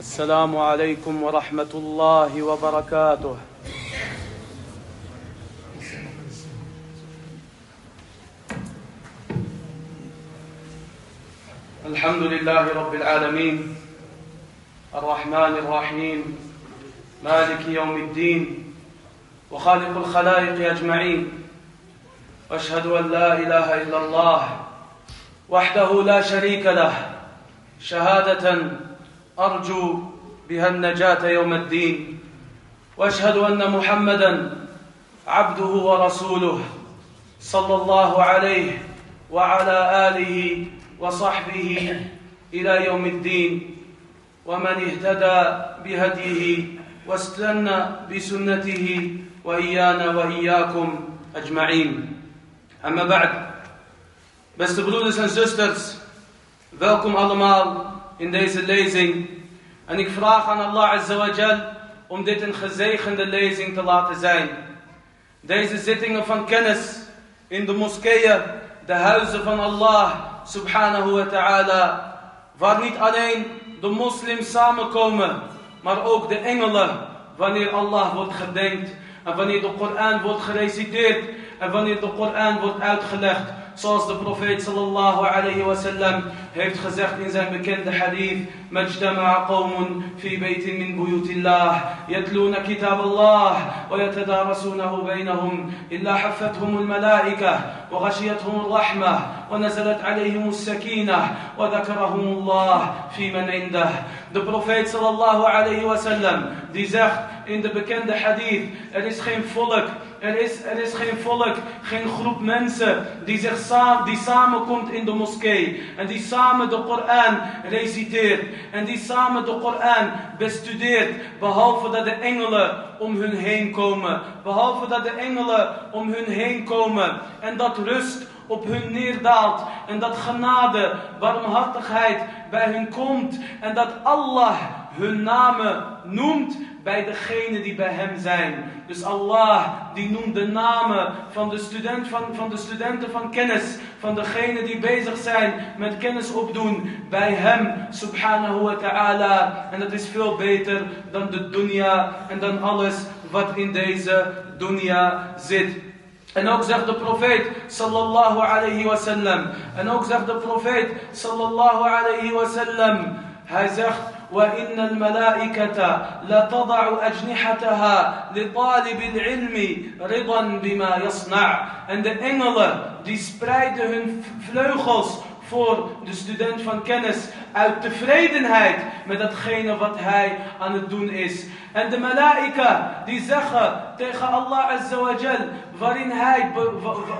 السلام عليكم ورحمة الله وبركاته. الحمد لله رب العالمين. الرحمن الرحيم. مالك يوم الدين. وخالق الخلائق أجمعين. وأشهد أن لا إله إلا الله وحده لا شريك له. شهادة أرجو بها النجاة يوم الدين وأشهد أن محمدا عبده ورسوله صلى الله عليه وعلى آله وصحبه إلى يوم الدين ومن اهتدى بهديه واستنى بسنته وإيانا وإياكم أجمعين. أما بعد Beste broeders en zusters, welkom allemaal in deze lezing. En ik vraag aan Allah Azawajal om dit een gezegende lezing te laten zijn. Deze zittingen van kennis in de moskeeën, de huizen van Allah subhanahu wa ta'ala, waar niet alleen de moslims samenkomen, maar ook de engelen, wanneer Allah wordt gedenkt en wanneer de Koran wordt gereciteerd en wanneer de Koran wordt uitgelegd. Zoals de profeet sallallahu alayhi wa sallam heeft gezegd in zijn bekende hadith. مجتمع قوم في بيت من بيوت الله يتلون كتاب الله ويتدارسونه بينهم إلا حفتهم الملائكة وغشيتهم الرحمة ونزلت عليهم السكينة وذكرهم الله في من عنده De profeet sallallahu alayhi wa sallam die zegt in de bekende hadith er is geen volk Er is, er is geen volk, geen groep mensen die, zich sa die samenkomt in de moskee. En die samen de Koran reciteert. En die samen de Koran bestudeert. Behalve dat de engelen om hun heen komen. Behalve dat de engelen om hun heen komen. En dat rust op hun neerdaalt. En dat genade, barmhartigheid bij hun komt. En dat Allah hun namen noemt bij degenen die bij hem zijn. Dus Allah die noemt de namen van de, student, van, van de studenten van kennis. Van degenen die bezig zijn met kennis opdoen bij hem. Subhanahu wa ta'ala. En dat is veel beter dan de dunya en dan alles wat in deze dunya zit. En ook zegt de profeet sallallahu alayhi wa sallam. En ook zegt de profeet sallallahu alayhi wa sallam. Hij zegt. وإن الملائكة لتضع أجنحتها لطالب العلم رضا بما يصنع. En de engelen die spreiden hun vleugels voor de student van kennis uit tevredenheid met datgene wat hij aan het doen is. En de malaika die zeggen tegen Allah Azawajal waarin hij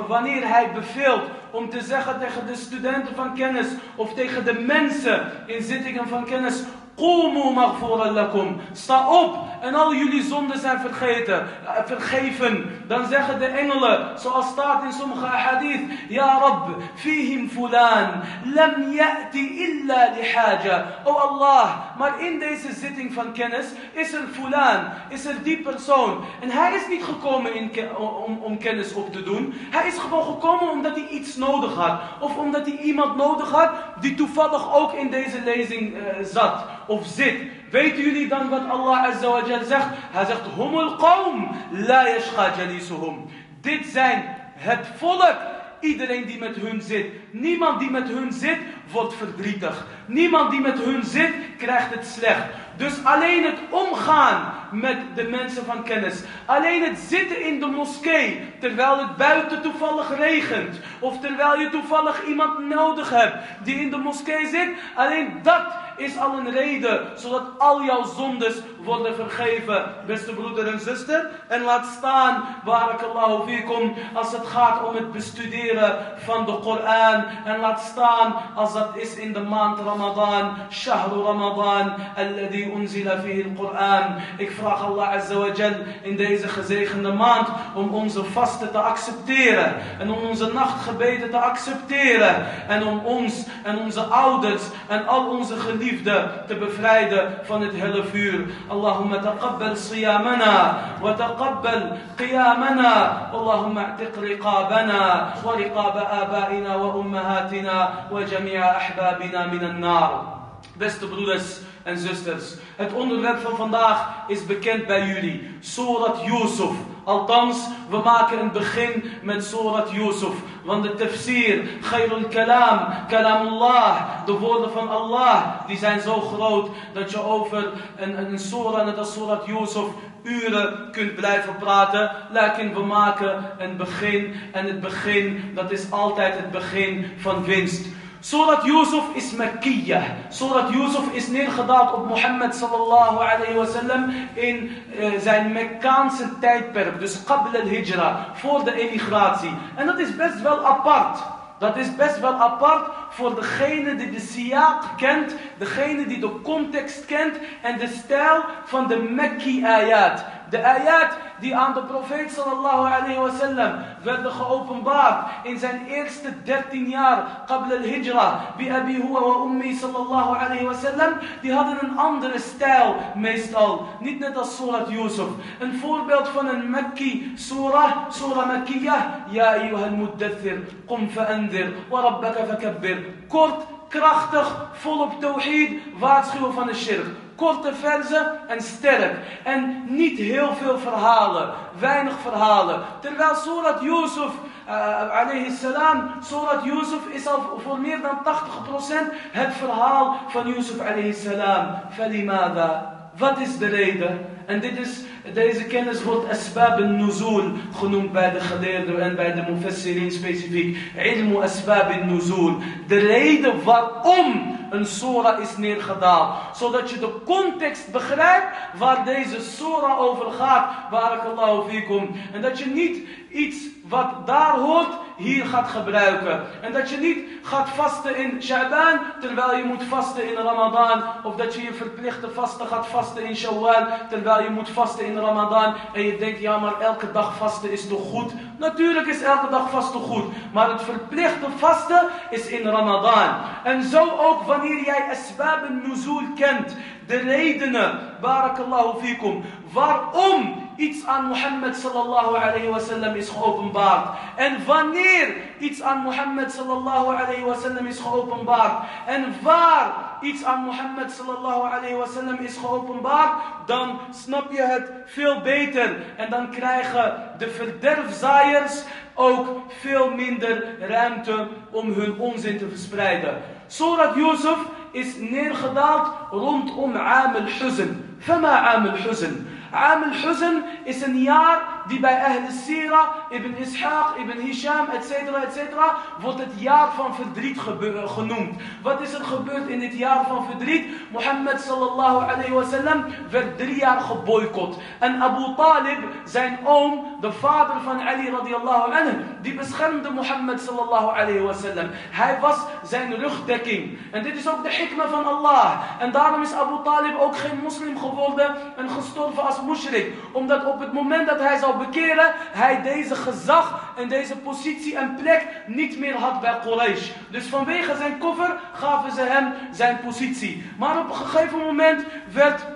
wanneer hij beveelt om te zeggen tegen de studenten van kennis of tegen de mensen in zittingen van kennis Qumu maghfuran lakum. Sta op en al jullie zonden zijn vergeten, vergeven. Dan zeggen de engelen, zoals staat in sommige hadith. Ja Rab, fihim fulan, lam ya'ti illa lihaja. O Allah, maar in deze zitting van kennis is er fulan, is er die persoon. En hij is niet gekomen om, om kennis op te doen. Hij is gewoon gekomen omdat hij iets nodig had. Of omdat hij iemand nodig had die toevallig ook in deze lezing uh, zat of zit. Weten jullie dan wat Allah Azza wa zegt? Hij zegt, humul qawm la yashqa jalisuhum. Dit zijn het volk. Iedereen die met hun zit. Niemand die met hun zit, wordt verdrietig. Niemand die met hun zit, krijgt het slecht. Dus alleen het omgaan met de mensen van kennis. Alleen het zitten in de moskee. Terwijl het buiten toevallig regent. Of terwijl je toevallig iemand nodig hebt die in de moskee zit. Alleen dat is al een reden. Zodat al jouw zondes worden vergeven. Beste broeder en zuster. En laat staan, barakallahu fikum. Als het gaat om het bestuderen van de Koran. En laat staan als dat is in de maand Ramadan. Shahru Ramadan. Alladhi unzila fihi al-Quran. Ik vraag Allah Azza wa Jal in deze gezegende maand om onze vasten te accepteren. En om onze nachtgebeden te accepteren. En om ons en onze ouders en al onze geliefden te bevrijden van het helle vuur. Allahumma taqabbal siyamana wa taqabbal qiyamana. Allahumma a'tiq riqabana wa riqab abaina wa ummahatina wa jami'a ahbabina min an-nar. Beste broeders en zusters, het onderwerp van vandaag is bekend bij jullie. Surat Yusuf. Althans, we maken een begin met Surat Yusuf. Want de tafsir, Khairul Kalam, Kalamullah, de woorden van Allah, die zijn zo groot dat je over een, een surah, net als Surat Yusuf, uren kunt blijven praten. Lakin we maken een begin. En het begin, dat is altijd het begin van winst. Surat Yusuf is Makkiyah. Surat Yusuf is neergedaald op Mohammed sallallahu alayhi wa sallam in uh, zijn Mekkaanse tijdperk. Dus qabl al-hijra, voor de emigratie. En dat is best wel apart. Dat is best wel apart voor degene die de siyaaq kent, degene die de context kent en de stijl van de Mekki ayat. De ayat die aan de profeet sallallahu alayhi wa sallam werden geopenbaard in zijn eerste 13 jaar qabla al-hijra bi abi huwa wa ummi sallallahu alayhi wa sallam die hadden een andere stijl meestal. Niet net als surat Yusuf. Een voorbeeld van een Mekki surah surah Makkiyah. Ya ayyuhal muddathir qum fa'andir wa rabbaka fakabbir kort krachtig volop tawhid waarschuwen van de shirk korte verzen en sterk. En niet heel veel verhalen, weinig verhalen. Terwijl Surat Yusuf, uh, alayhi salam, Surat Yusuf is al voor meer dan 80% het verhaal van Yusuf alayhi salam. Falimada. Wat is de reden? En dit is, deze kennis wordt asbab al-nuzul genoemd bij de geleerden en bij de mufassirin specifiek. Ilmu asbab al-nuzul. De reden waarom een surah is neergedaald. Zodat je de context begrijpt waar deze surah over gaat. Barakallahu fikum. En dat je niet iets wat daar hoort hier gaat gebruiken. En dat je niet gaat vasten in Sha'ban terwijl je moet vasten in Ramadan. Of dat je je verplichte vasten gaat vasten in Shawwal terwijl je moet vasten in Ramadan. En je denkt ja maar elke dag vasten is toch goed. Natuurlijk is elke dag vasten goed. Maar het verplichte vasten is in Ramadan. En zo ook wanneer jij asbab nuzul kent. De redenen, barakallahu fikum. Waarom iets aan Mohammed sallallahu alayhi wa sallam is geopenbaard. En wanneer iets aan Mohammed sallallahu alayhi wa sallam is geopenbaard. En waar iets aan Mohammed sallallahu alayhi wa sallam is geopenbaard. Dan snap je het veel beter. En dan krijgen de verderfzaaiers ook veel minder ruimte om hun onzin te verspreiden. Surat Yusuf is neergedaald rondom Am al-Huzn. Fama Am al-Huzn. Am al-Huzn is een jaar die bij Ahl Sira, Ibn Ishaq, Ibn Hisham, etc. etc. wordt het jaar van verdriet genoemd. Wat is er gebeurd in dit jaar van verdriet? Mohammed sallallahu alayhi wa sallam werd drie jaar geboycott. En Abu Talib, zijn oom, de vader van Ali radiallahu anhu, die beschermde Mohammed sallallahu alayhi wa sallam. Hij was zijn rugdekking. En dit is ook de hikma van Allah. En daarom is Abu Talib ook geen moslim geworden en gestorven als mushrik. Omdat op het moment dat hij zou bekeren, hij deze gezag en deze positie en plek niet meer had bij Quraysh. Dus vanwege zijn koffer gaven ze hem zijn positie. Maar op een gegeven moment werd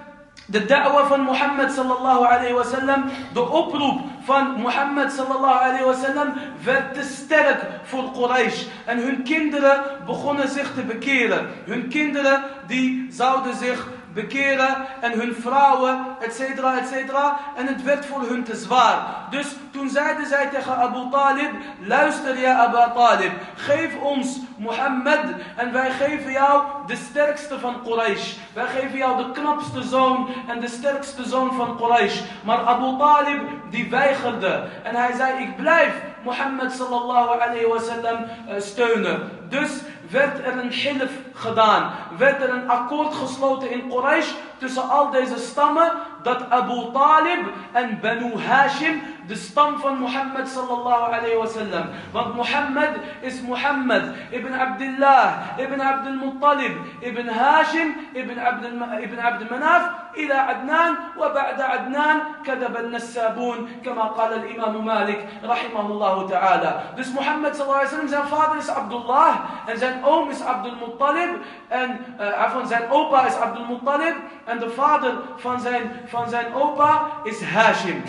de da'wa van Mohammed sallallahu alayhi wa sallam, de oproep van Mohammed sallallahu alayhi wa sallam werd te sterk voor Quraysh. En hun kinderen begonnen zich te bekeren. Hun kinderen die zouden zich bekeren en hun vrouwen, et cetera, et cetera. En het werd voor hun te zwaar. Dus toen zeiden zij tegen Abu Talib, luister ja Abu Talib, geef ons Mohammed en wij geven jou de sterkste van Quraysh. Wij geven jou de knapste zoon en de sterkste zoon van Quraysh. Maar Abu Talib die weigerde en hij zei, ik blijf Mohammed sallallahu alayhi wa sallam eh, steunen. Dus werd er een hilf gedaan. Werd er een akkoord gesloten in Quraysh tussen al deze stammen. Dat Abu Talib en Banu Hashim de stam van Mohammed sallallahu alayhi wa sallam. Want Mohammed is Mohammed ibn Abdullah, ibn Abdul Muttalib, ibn Hashim, ibn Abd, ibn Abd Manaf, إلى عدنان وبعد عدنان كذب النسابون كما قال الإمام مالك رحمه الله تعالى. Dus Mohammed sallallahu alayhi wa sallam, zijn vader is Abdullah en zijn oom is Abdul Muttalib en uh, van zijn opa is Abdul Muttalib en de vader van zijn, van zijn opa is Hashim.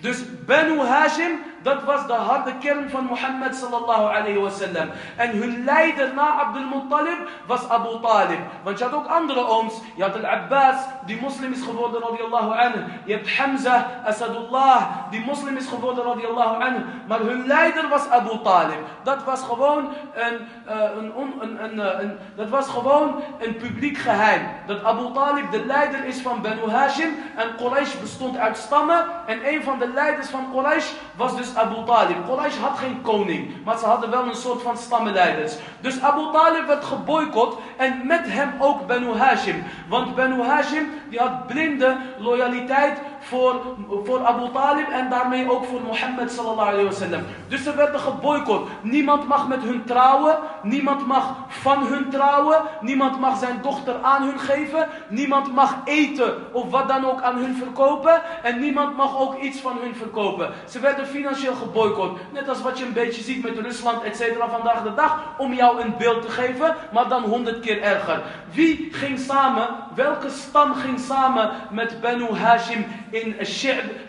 Dus Banu Hashim dat was de harde kern van Mohammed sallallahu alayhi wasallam. En hun leider na Abdul Muttalib was Abu Talib. Want je had ook andere ooms. Je had Al-Abbas, die moslim is geworden radiallahu anhu. Je hebt Hamza, Asadullah, die moslim is geworden radiallahu anhu. Maar hun leider was Abu Talib. Dat was gewoon een, uh, een, een, een, een dat was gewoon een publiek geheim. Dat Abu Talib de leider is van Banu Hashim. En Quraysh bestond uit stammen. En een van de leiders van Quraysh was dus Abu Talib. Quraysh had geen koning. Maar ze hadden wel een soort van stammenleiders. Dus Abu Talib werd geboycott. En met hem ook Banu Hashim. Want Banu Hashim die had blinde loyaliteit voor, voor Abu Talib en daarmee ook voor Mohammed sallallahu alayhi wasallam. Dus ze werden geboycott. Niemand mag met hun trouwen, niemand mag van hun trouwen, niemand mag zijn dochter aan hun geven, niemand mag eten of wat dan ook aan hun verkopen en niemand mag ook iets van hun verkopen. Ze werden financieel geboycott. Net als wat je een beetje ziet met Rusland, et cetera, vandaag de dag, om jou een beeld te geven, maar dan honderd keer erger. Wie ging samen, welke stam ging samen met Banu Hashim in,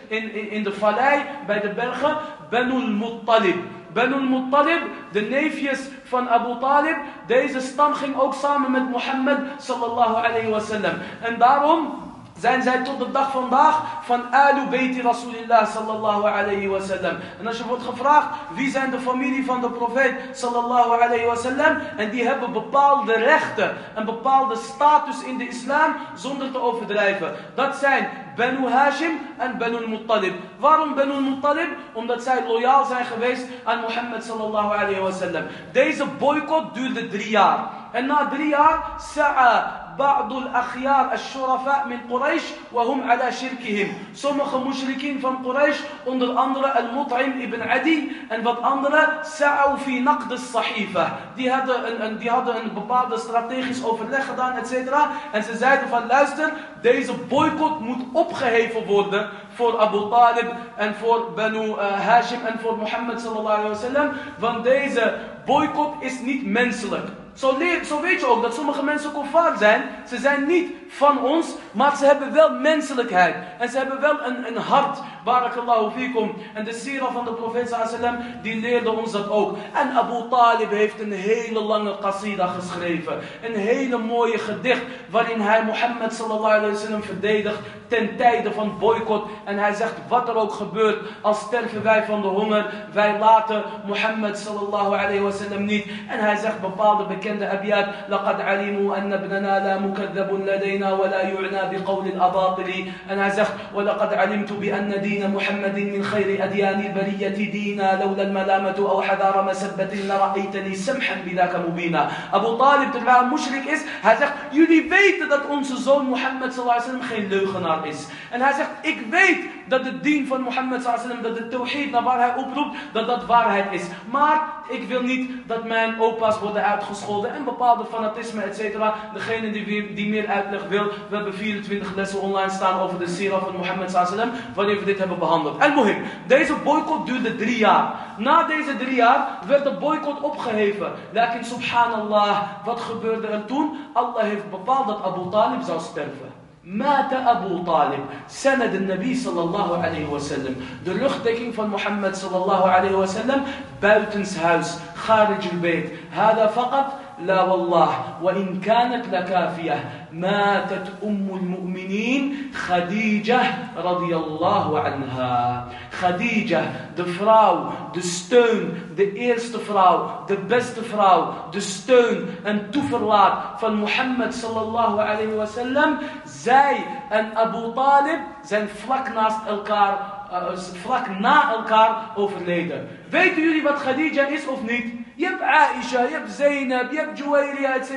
in, in, in de vallei bij de bergen, Banu al-Muttalib. Banu al-Muttalib, de neefjes van Abu Talib, deze stam ging ook samen met Mohammed sallallahu alayhi wasallam. En daarom zijn zij tot de dag vandaag van Alu Bayti Rasulillah sallallahu alayhi wa sallam. En als je wordt gevraagd wie zijn de familie van de profeet sallallahu alayhi wa sallam. En die hebben bepaalde rechten en bepaalde status in de islam zonder te overdrijven. Dat zijn Banu Hashim en Banu Muttalib. Waarom Banu Muttalib? Omdat zij loyaal zijn geweest aan Mohammed sallallahu alayhi wa sallam. Deze boycott duurde drie jaar. En na drie jaar, sa'a بعض الأخيار الشرفاء من قريش وهم على شركهم. Sommige mushrikin van Quraysh, onder andere Al-Mut'im ibn Adi en wat andere, sa'u fi naqd as-sahifa. Die hadden een, een, die hadden een bepaalde strategisch overleg gedaan, et cetera. En ze zeiden van luister, deze boycott moet opgeheven worden voor Abu Talib en voor Banu uh, Hashim en voor Mohammed sallallahu alayhi wa sallam. Want deze boycott is niet menselijk. Zo, leer, zo weet je ook dat sommige mensen kofar zijn. Ze zijn niet van ons, maar ze hebben wel menselijkheid. En ze hebben wel een, een hart, barakallahu fikum. En de sira van de profeet sallam, die leerde ons dat ook. En Abu Talib heeft een hele lange qasida geschreven. Een hele mooie gedicht, waarin hij Mohammed sallallahu alaihi wasallam verdedigt ten tijde van boycott. En hij zegt, wat er ook gebeurt, als sterven wij van de honger, wij laten Mohammed sallallahu alaihi wasallam niet. En hij zegt bepaalde bekende abiyat, laqad alimu anna ibnana la mukaddabun. ديننا ولا يعنى بقول الأباطل. أنازخ ولقد علمت بأن دين محمد من خير أديان البرية دينا. لولا الملامة أو حذار مسبة لرأيتني سمحا بذاك مبينا. أبو طالب تبع مشرك إس هازخ يلي بيت دات أنس زون محمد صلى الله عليه وسلم خير لو خنار إس. أنازخ إك بيت dat het dien van Mohammed wasallam, dat de tawhid naar waar hij oproept, dat dat waarheid is. Maar ik wil niet dat mijn opa's worden uitgescholden en bepaalde fanatisme, et cetera. Degene die, die meer uitleg wil, we hebben 24 lessen online staan over de sira van Mohammed wasallam, wanneer we dit hebben behandeld. En mohim, deze boycott duurde drie jaar. Na deze drie jaar werd de boycott opgeheven. Lakin subhanallah, wat gebeurde er toen? Allah heeft bepaald dat Abu Talib zou sterven. مات أبو طالب. سند النبي صلى الله عليه وسلم. de rugdekking van Mohammed صلى الله عليه وسلم buitenshuis خارج البيت. هذا فقط لا والله. وإن كانت لكافية. ماتت أم المؤمنين خديجة رضي الله عنها Khadija, de vrouw, de steun, de eerste vrouw, de beste vrouw, de steun en toeverlaat van Mohammed sallallahu alayhi wa sallam. Zij en Abu Talib zijn vlak naast elkaar, uh, vlak na elkaar overleden. Weten jullie wat Khadija is of niet? Hebt Aisha, je hebt Zainab, je hebt Juwayriya, etc.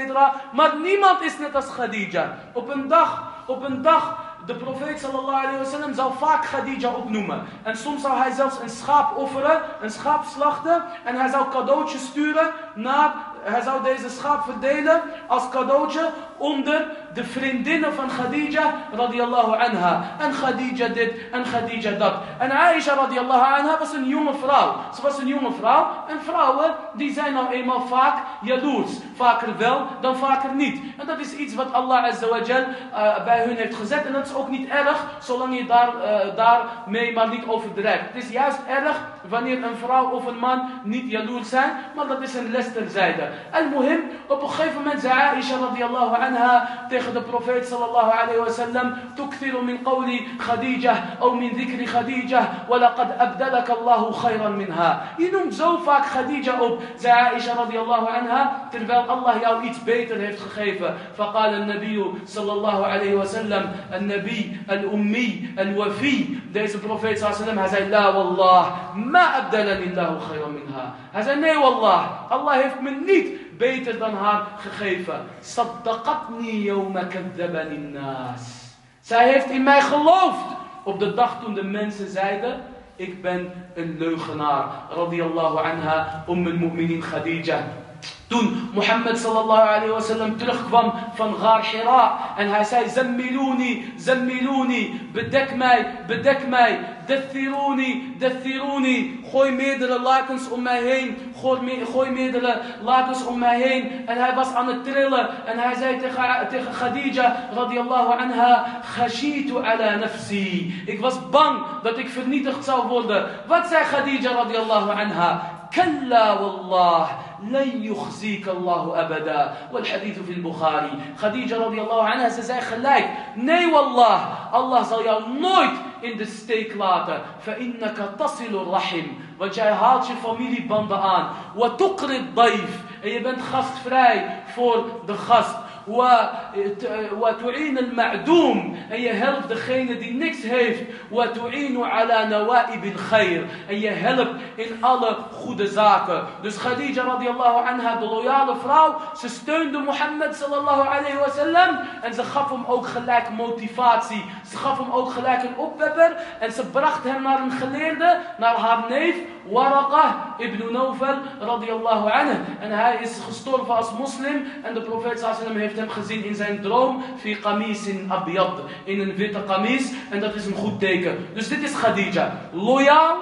Maar niemand is net als Khadija. Op een dag, op een dag de profeet sallallahu zou vaak Khadija opnoemen. En soms zou hij zelfs een schaap offeren, een schaap slachten. En hij zou cadeautjes sturen naar, hij zou deze schaap verdelen als cadeautje onder de vriendinnen van Khadija radiallahu anha. En Khadija dit en Khadija dat. En Aisha radiallahu anha was een jonge vrouw. Ze was een jonge vrouw. En vrouwen die zijn nou eenmaal vaak jaloers. Vaker wel dan vaker niet. En dat is iets wat Allah azza wa jal uh, bij hun heeft gezet. En dat is ook niet erg zolang je daar, uh, daarmee maar niet overdrijft. Het is juist erg wanneer een vrouw of een man niet jaloers zijn. Maar dat is een les terzijde. Al-Muhim, op een gegeven moment zei Aisha radiallahu anha عنها تخذ البروفيت صلى الله عليه وسلم تكثر من قول خديجة أو من ذكر خديجة ولقد أبدلك الله خيرا منها. إنهم زوفاك خديجة أب زعائشة رضي الله عنها تربيل الله يا ويت بيت خيفة. فقال النبي صلى الله عليه وسلم النبي الأمي الوفي ديس البروفيت صلى الله عليه وسلم هذا لا والله ما أبدلني الله خيرا منها. هذا ني والله. الله يفك من نيت beter dan haar gegeven. Saddaqatni yawma kaddabani nas. Zij heeft in mij geloofd op de dag toen de mensen zeiden, ik ben een leugenaar. Radiallahu anha, om al-mu'minin Khadija. Toen Mohammed sallallahu alayhi wa sallam terugkwam van Gar Hira. En hij zei, Zammiluni, Zammiluni, bedek mij, bedek mij. Dathiruni, Dathiruni. Gooi meerdere lakens om mij heen. Gooi, gooi meerdere lakens om mij heen. En hij was aan het trillen. En hij zei tegen, tegen Khadija radiallahu anha. Khashitu ala nafsi. Ik was bang dat ik vernietigd zou worden. Wat zei Khadija radiallahu anha? كلا والله لن يخزيك الله أبدا. والحديث في البخاري. خديجة رضي الله عنها سزاي خلاك. ني والله الله صلى نويت in the stake later فإنك تصل الرحم. وجاي هاتش فاميلي باندا آن وتقري الضيف. أي بنت خاست فراي فور the خاست وتعين المعدوم en je helpt degene die niks heeft وتعين على نوائب الخير en je helpt in alle goede zaken dus Khadija radiallahu anha de loyale vrouw ze steunde Mohammed sallallahu alayhi wa sallam en ze gaf hem ook gelijk motivatie ze gaf hem ook gelijk een opwepper en ze bracht hem naar een geleerde naar haar neef Waraqah ibn Nawfal radiallahu anhu en hij is gestorven als moslim en de profeet sallallahu alayhi wa sallam heeft hem gezien in zijn droom. Fi in abiyad. In een witte kamis. En dat is een goed teken. Dus dit is Khadija. Loyaal,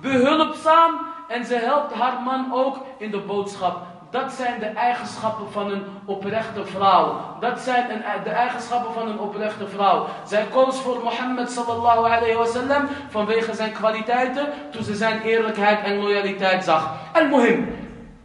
behulpzaam. En ze helpt haar man ook in de boodschap. Dat zijn de eigenschappen van een oprechte vrouw. Dat zijn de eigenschappen van een oprechte vrouw. Zij koos voor Mohammed sallallahu alayhi wa sallam vanwege zijn kwaliteiten toen ze zijn eerlijkheid en loyaliteit zag. Al-Muhim.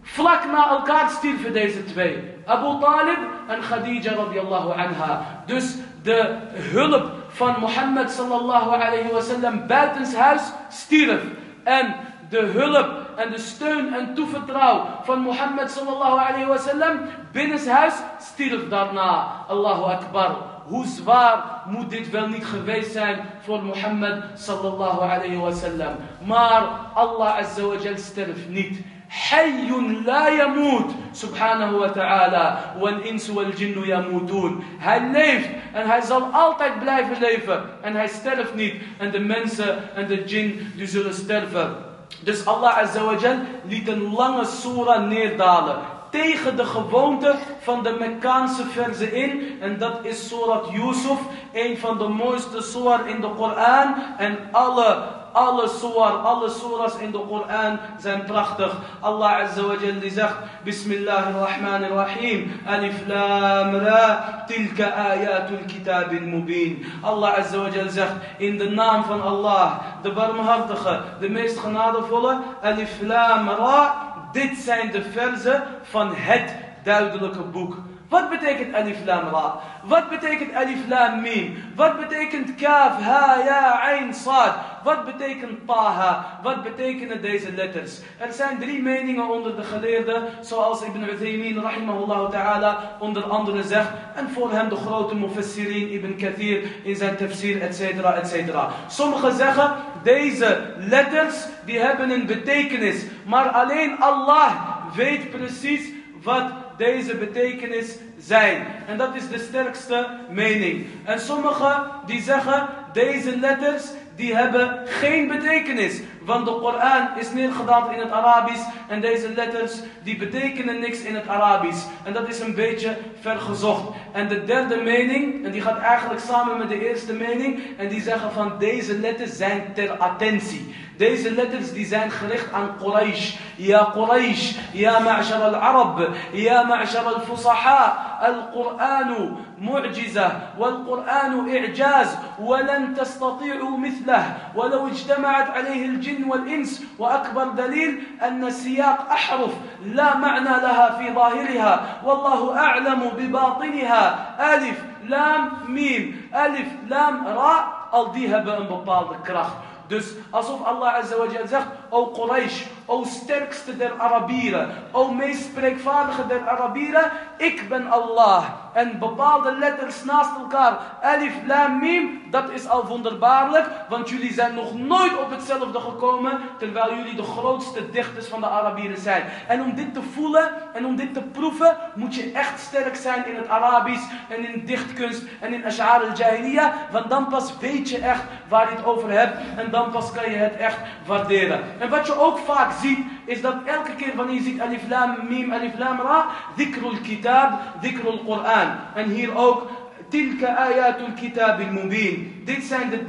Vlak na elkaar stierven deze twee. Abu Talib en Khadija radiallahu anha. Dus de hulp van Mohammed sallallahu alayhi wa sallam buitenshuis stierf. En de hulp en de steun en toevertrouw van Mohammed sallallahu alayhi wa sallam binnenshuis stierf daarna. Allahu Akbar. Hoe zwaar moet dit wel niet geweest zijn voor Mohammed sallallahu alayhi wa sallam. Maar Allah azza wa jal sterft niet. حي لا يموت سبحانه وتعالى والإنس والجن يموتون hij leeft en hij zal altijd blijven leven en hij sterft niet en de mensen en de jinn die zullen sterven dus Allah Azza wa Jal liet een lange surah neerdalen tegen de gewoonte van de Mekkaanse verzen in. En dat is Surat Yusuf, een van de mooiste surah in de Koran. En alle alle surah, alle surahs in de Koran zijn prachtig. Allah Azza wa Jalla zegt, Bismillahirrahmanirrahim, Alif Lam Ra, tilka ayatul kitab mubin. Allah Azza zegt, in de naam van Allah, de barmhartige, de meest genadevolle, Alif Lam Ra, dit zijn de verzen van het duidelijke boek. Wat betekent alif lam ra? Wat betekent alif lam mim? Wat betekent kaf, ha, ja, ain, sad? Wat betekent taha? Wat betekenen deze letters? Er zijn drie meningen onder de geleerden, zoals Ibn Uthaymin rahimahullah ta'ala onder andere zegt. En voor hem de grote mufassirin Ibn Kathir in zijn tafsir, etc. etc. Sommigen zeggen, deze letters die hebben een betekenis. Maar alleen Allah weet precies wat deze betekenis zijn. En dat is de sterkste mening. En sommigen die zeggen deze letters die hebben geen betekenis. Want de Koran is neergedaald in het Arabisch en deze letters die betekenen niks in het Arabisch. En dat is een beetje vergezocht. En de derde mening, en die gaat eigenlijk samen met de eerste mening, en die zeggen van deze letters zijn ter attentie. There is a letters designed عن قريش. يا قريش يا معشر العرب يا معشر الفصحاء. القرآن معجزة والقرآن إعجاز. ولن تستطيعوا مثله. ولو اجتمعت عليه الجن والإنس. وأكبر دليل أن سياق أحرف لا معنى لها في ظاهرها. والله أعلم بباطنها. ألف لام ميم. ألف لام راء. ألديها بأن بطال كراخ Dus alsof Allah Azza zegt, o Quraysh, o sterkste der Arabieren, o meest spreekvaardige der Arabieren, ik ben Allah. En bepaalde letters naast elkaar, alif, lam, mim, dat is al wonderbaarlijk, want jullie zijn nog nooit op hetzelfde gekomen, terwijl jullie de grootste dichters van de Arabieren zijn. En om dit te voelen en om dit te proeven, moet je echt sterk zijn in het Arabisch en in dichtkunst en in Ash'ar al-Jahiliyyah, want dan pas weet je echt waar je het over hebt en dan pas kan je het echt waarderen. En wat je ook vaak ziet, is dat elke keer wanneer je ziet alif lam mim, alif lam ra, dhikrul kitab, dhikrul Quran. En hier ook Tilka ayatul kitab al-mubin. Dit zijn de,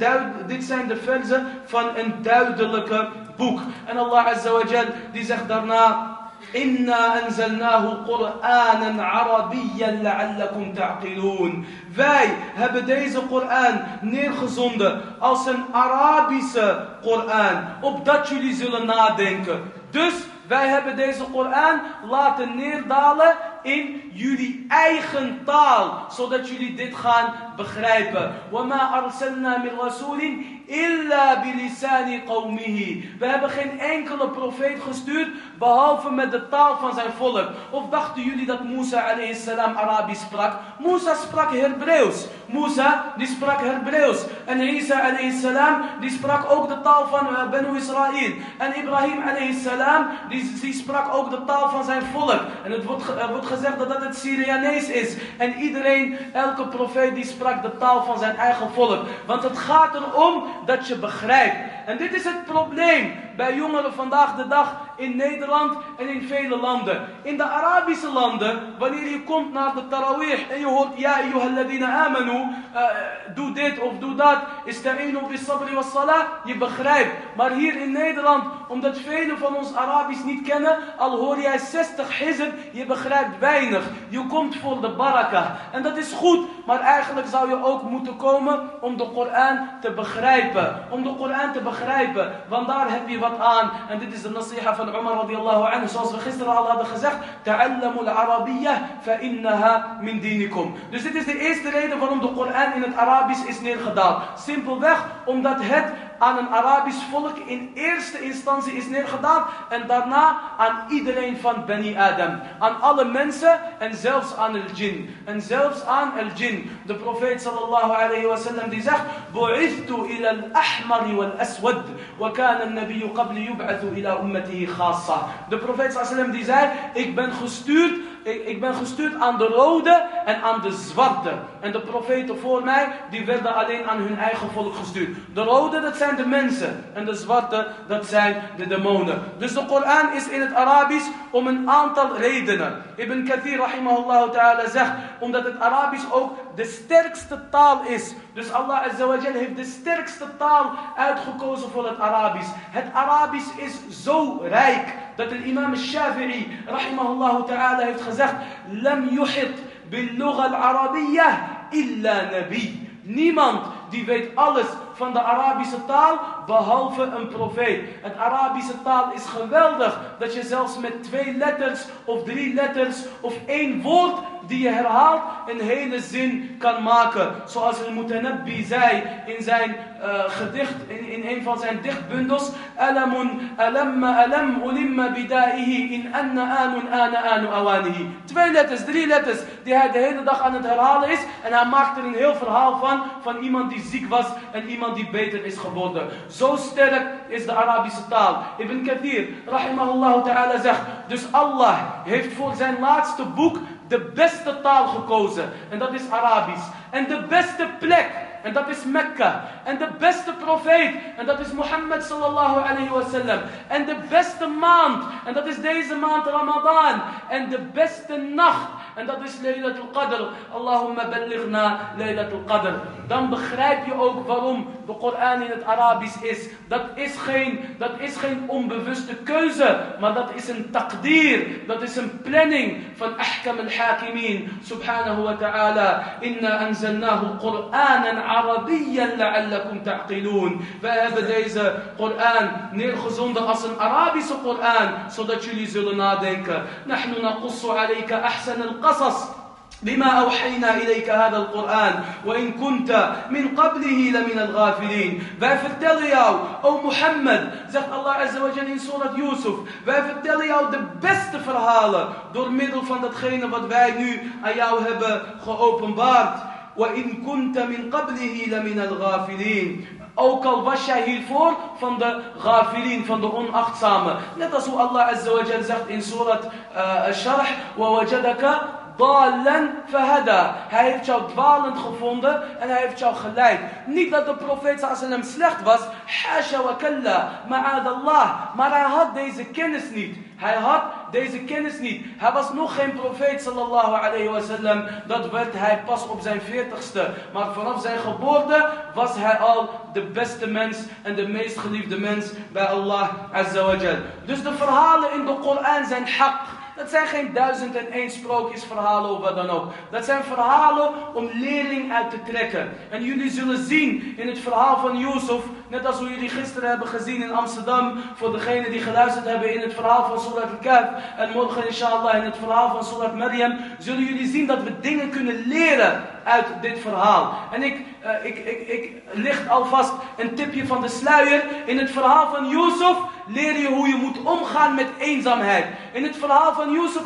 dit zijn de verzen van een duidelijke boek. En Allah Azza wa Jal, die zegt daarna... Inna anzalnahu Qur'anan Arabiyyan la'allakum ta'qilun. Wij hebben deze Koran neergezonden als een Arabische Koran, opdat jullie zullen nadenken. Dus wij hebben deze Koran laten neerdalen in jullie eigen taal, zodat jullie dit gaan begrijpen. وَمَا أَرْسَلْنَا مِنْ رَسُولٍ Illa bilisani qawmihi. We hebben geen enkele profeet gestuurd, behalve met de taal van zijn volk. Of dachten jullie dat Musa alayhi salam Arabisch sprak? Musa sprak Hebreeuws. Musa, die sprak Hebreeuws. En Isa salam, die sprak ook de taal van uh, Benu Israël. En Ibrahim salam, die, die sprak ook de taal van zijn volk. En het wordt, wordt gezegd dat dat het Syrianees is. En iedereen, elke profeet die sprak de taal van zijn eigen volk. Want het gaat erom dat je begrijpt. En dit is het probleem bij jongeren vandaag de dag in Nederland en in vele landen. In de Arabische landen, wanneer je komt naar de Tarawih en je hoort Ja ayyuhalladina amanu, uh, doe dit of doe dat, ista'inu bis sabri was salah, je begrijpt. Maar hier in Nederland, omdat velen van ons Arabisch niet kennen, al hoor jij 60 hizb, je begrijpt weinig. Je komt voor de baraka. En dat is goed, maar eigenlijk zou je ook moeten komen om de Koran te begrijpen. Om de Koran te begrijpen, want daar heb je wat aan. En dit is de nasiha van Umar radiallahu anhu, zoals we gisteren al hadden gezegd. Ta'allamu al-Arabiyyah fa innaha min dinikum. Dus dit is de eerste reden waarom de Koran in het Arabisch is neergedaald. Simpelweg omdat het aan een Arabisch volk in eerste instantie is neergedaald en daarna aan iedereen van Bani Adam. Aan alle mensen en zelfs aan el jin. En zelfs aan el jin. De profeet sallallahu alayhi wa sallam die zegt, Bu'ithtu ila al-ahmar wal-aswad, wa kana al-nabiyyu qabli yub'athu ila ummatihi khassa. De profeet sallallahu alayhi wa sallam die zei, ik ben gestuurd ik, ben gestuurd aan de rode en aan de zwarte. En de profeten voor mij, die werden alleen aan hun eigen volk gestuurd. De rode, dat zijn de mensen. En de zwarte, dat zijn de demonen. Dus de Koran is in het Arabisch om een aantal redenen. Ibn Kathir rahimahullah ta'ala zegt, omdat het Arabisch ook de sterkste taal is. Dus Allah azawajal heeft de sterkste taal uitgekozen voor het Arabisch. Het Arabisch is zo rijk dat de imam Shafi'i rahimahullah ta'ala heeft gezegd, lam yuhit bil al-arabiyyah illa nabi. Niemand die weet alles van de Arabische taal behalve een profeet. Het Arabische taal is geweldig dat je zelfs met twee letters of drie letters of één woord die je herhaalt een hele zin kan maken. Zoals al-Mutanabbi zei in zijn uh, gedicht, in, in een van zijn dichtbundels. Alamun alamma alam bidaihi in anna anun ana awanihi. Twee letters, drie letters die hij de hele dag aan het herhalen is. En hij maakt er een heel verhaal van, van iemand die ziek was en iemand die beter is geworden. Zo sterk is de Arabische taal. Ibn Kathir, rahimahullah ta'ala, zegt, dus Allah heeft voor zijn laatste boek de beste taal gekozen. En dat is Arabisch. En de beste plek. En dat is Mekka. En de beste profeet. En dat is Mohammed sallallahu alayhi wa sallam. En de beste maand. En dat is deze maand Ramadan. En de beste nacht. En dat is Laylatul Qadr. Allahumma ballighna Laylatul Qadr. Dan begrijp je ook waarom de Koran in het Arabisch is. Dat is geen, dat is geen onbewuste keuze. Maar dat is een taqdir. Dat is een planning van Ahkam al-Hakimin. Subhanahu wa ta'ala. Inna anzalnahu Qur'anan عربيا لعلكم تعقلون. فهذا ديزا قرآن نرخزون ده أصل عربي سو قرآن نادنك نحن نقص عليك أحسن القصص بما أوحينا إليك هذا القرآن وإن كنت من قبله لمن الغافلين. فافتلي أو محمد زق الله عز وجل في سورة يوسف. فافتلي أو the best فرهالة. دور ميدل فان دات خينة بات واي نو أياو هبة خو وإن كنت من قبله لمن الغافلين Ook al was jij hiervoor van de ghafilin, van de onachtzame. Net als hoe Allah Azza wa zegt in Surat uh, Sharh. وَوَجَدَكَ Dalen fahada. Hij heeft jou dwalend gevonden en hij heeft jou geleid. Niet dat de profeet sallam slecht was. Hasha wa kalla. Ma'adallah. Maar hij had deze kennis niet. Hij had deze kennis niet. Hij was nog geen profeet sallallahu alayhi wasallam. Dat werd hij pas op zijn veertigste. Maar vanaf zijn geboorte was hij al de beste mens en de meest geliefde mens bij Allah azza wa Dus de verhalen in de Koran zijn haq. Dat zijn geen duizend en één sprookjesverhalen of wat dan ook. Dat zijn verhalen om leerling uit te trekken. En jullie zullen zien in het verhaal van Yusuf, net als hoe jullie gisteren hebben gezien in Amsterdam, voor degenen die geluisterd hebben in het verhaal van Surat al-Kahf, en morgen inshallah in het verhaal van Surat Maryam, zullen jullie zien dat we dingen kunnen leren uit dit verhaal. En ik, uh, ik, ik, ik licht alvast een tipje van de sluier. In het verhaal van Yusuf leer je hoe je moet omgaan met eenzaamheid. In het verhaal van Yusuf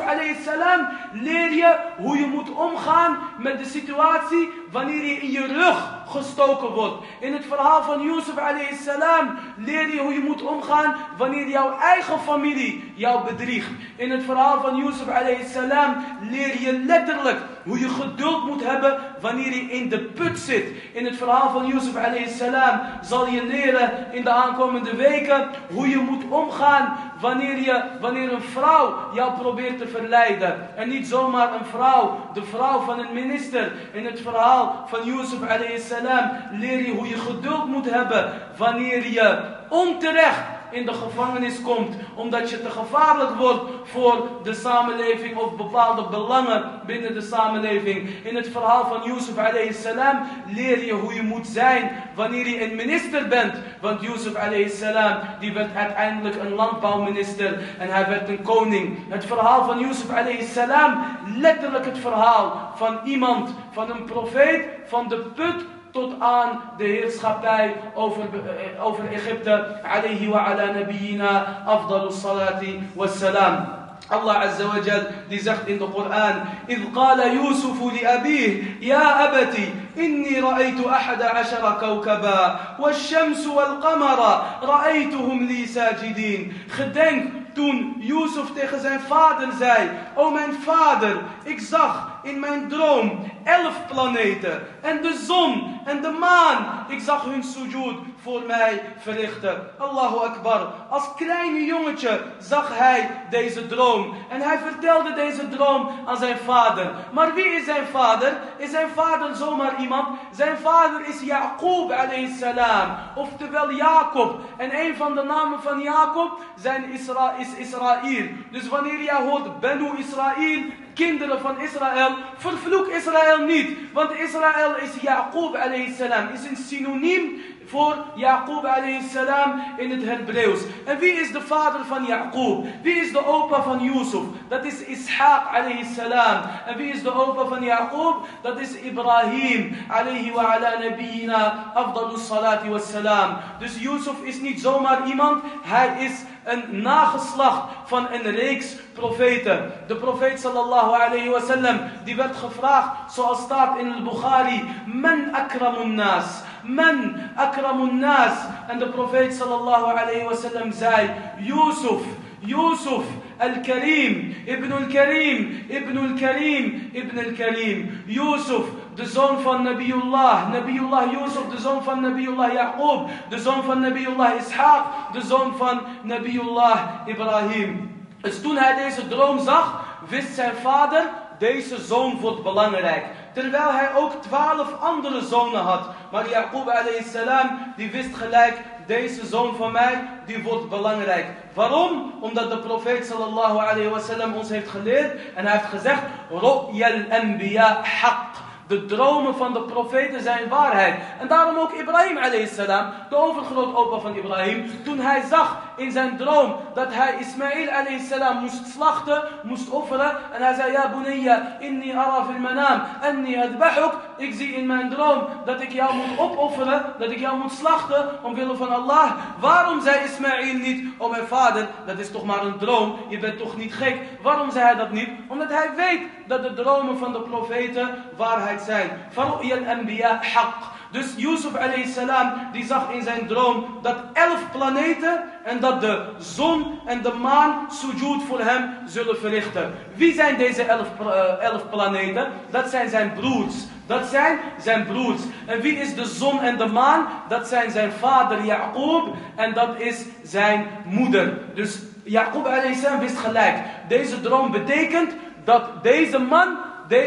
salam leer je hoe je moet omgaan met de situatie wanneer je in je rug gestoken wordt. In het verhaal van Yusuf salam leer je hoe je moet omgaan wanneer jouw eigen familie jou bedriegt. In het verhaal van Yusuf salam leer je letterlijk hoe je geduld moet hebben wanneer je in de put zit. In het verhaal van Yusuf salam zal je leren in de aankomende weken hoe je moet omgaan wanneer, je, wanneer een vrouw jou probeert te verleiden. En niet zomaar een vrouw, de vrouw van een minister. In het verhaal van Yusuf salam leer je hoe je geduld moet hebben wanneer je onterecht in de gevangenis komt omdat je te gevaarlijk wordt voor de samenleving of bepaalde belangen binnen de samenleving. In het verhaal van Yusuf salam leer je hoe je moet zijn wanneer je een minister bent. Want Yusuf salam die werd uiteindelijk een landbouwminister en hij werd een koning. Het verhaal van Yusuf salam letterlijk het verhaal van iemand, van een profeet, van de put tot aan de heerschappij over, eh, over Egypte. Alayhi wa ala nabiyina afdalu salati wassalam. Azza wa Jal die zegt in de Koran: إذ قال يوسف لأبيه يا أبتي إني رأيت أحد عشر كوكبا والشمس والقمر رأيتهم لي ساجدين. Gedenk toen Yusuf tegen zijn vader zei: O mijn vader, ik zag in mijn droom elf planeten en de zon en de maan. Ik zag hun sujud voor mij verrichten. Allahu Akbar. Als kleine jongetje zag hij deze droom. En hij vertelde deze droom aan zijn vader. Maar wie is zijn vader? Is zijn vader zomaar iemand? Zijn vader is Jacob alayhi salam. Oftewel Jacob. En een van de namen van Jacob zijn Isra is Israël. Dus wanneer jij hoort Benu Israël, kinderen van Israël, vervloek Israël niet. Want Israël is Jacob salam. Is een synoniem voor Jacob salam in het Hebreeuws. En wie is de vader van Jacob? Wie is de opa van Yusuf? Dat is Ishaq salam. En wie is de opa van Jacob? Dat is Ibrahim alayhi wa ala nabiyina afdalus salati wassalam. Dus Yusuf is niet zomaar iemand, hij is een nageslacht van een reeks profeten. De profeet sallallahu alayhi wasallam, die werd gevraagd, zoals staat in al-Bukhari, Man akramun nas. Man akramun nas. En de profeet sallallahu alayhi wasallam zei, Yusuf, Yusuf, Al-Karim, Ibn al-Karim, Ibn al-Karim, Ibn al-Karim. Yusuf, de zoon van Nabiullah, Nabiullah Yusuf, de zoon van Nabiullah Yaqub, de zoon van Nabiullah Ishaq, de zoon van Nabiullah Ibrahim. Dus toen hij deze droom zag, wist zijn vader, deze zoon wordt belangrijk. Terwijl hij ook twaalf andere zonen had. Maar Yaqub salam, die wist gelijk, deze zoon van mij, die wordt belangrijk. Waarom? Omdat de profeet sallallahu alayhi wasallam ons heeft geleerd. En hij heeft gezegd, Ru'yal anbiya haqq. De dromen van de profeten zijn waarheid. En daarom ook Ibrahim salam, de overgrootopa van Ibrahim, toen hij zag in zijn droom dat hij Ismail salam moest slachten, moest offeren. En hij zei, ja bunayya, inni ara fil manam, anni adbahuk. Ik zie in mijn droom dat ik jou moet opofferen, dat ik jou moet slachten omwille van Allah. Waarom zei Ismail niet, oh mijn vader, dat is toch maar een droom, je bent toch niet gek. Waarom zei hij dat niet? Omdat hij weet dat de dromen van de profeten waarheid zijn. Faru'ya al-anbiya haqq. Dus Yusuf salam die zag in zijn droom dat elf planeten en dat de zon en de maan sujud voor hem zullen verrichten. Wie zijn deze elf, uh, elf planeten? Dat zijn zijn broers. Dat zijn zijn broers. En wie is de zon en de maan? Dat zijn zijn vader Jacob en dat is zijn moeder. Dus Jacob salam wist gelijk. Deze droom betekent dat deze man,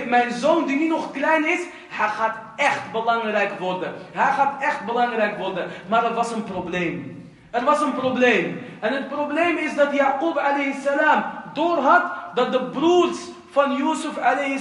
mijn zoon die nu nog klein is, hij gaat echt belangrijk worden. Hij gaat echt belangrijk worden. Maar er was een probleem. Er was een probleem. En het probleem is dat Jacob salam doorhad dat de broers van Yusuf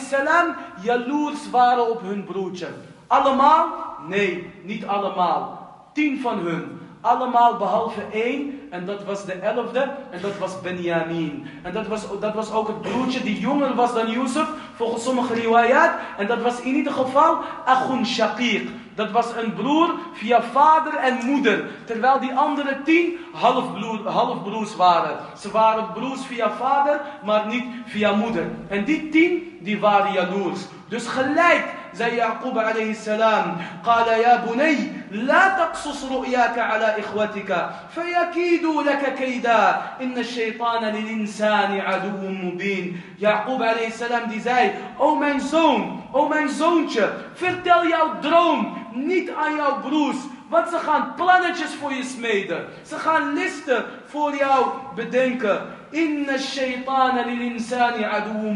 salam jaloers waren op hun broertje. Allemaal? Nee, niet allemaal. Tien van hun. Allemaal behalve één. En dat was de elfde. En dat was Benjamin. En dat was, dat was ook het broertje die jonger was dan Yusuf. Volgens sommige riwayat. En dat was in ieder geval Achun Shaqiq. Dat was een broer via vader en moeder. Terwijl die andere tien halfbroer, halfbroers waren. Ze waren broers via vader, maar niet via moeder. En die tien, die waren jaloers. Dus gelijk زي يعقوب عليه السلام قال يا بني لا تقصص رؤياك على إخوتك فيكيدوا لك كيدا إن الشيطان للإنسان عدو مبين يعقوب عليه السلام دي زي أو من زون أو من زونتش فرتل يا دروم نيت أن يا بروس Want ze gaan plannetjes voor je smeden. Ze gaan listen voor jou bedenken. Inna shaytana lil insani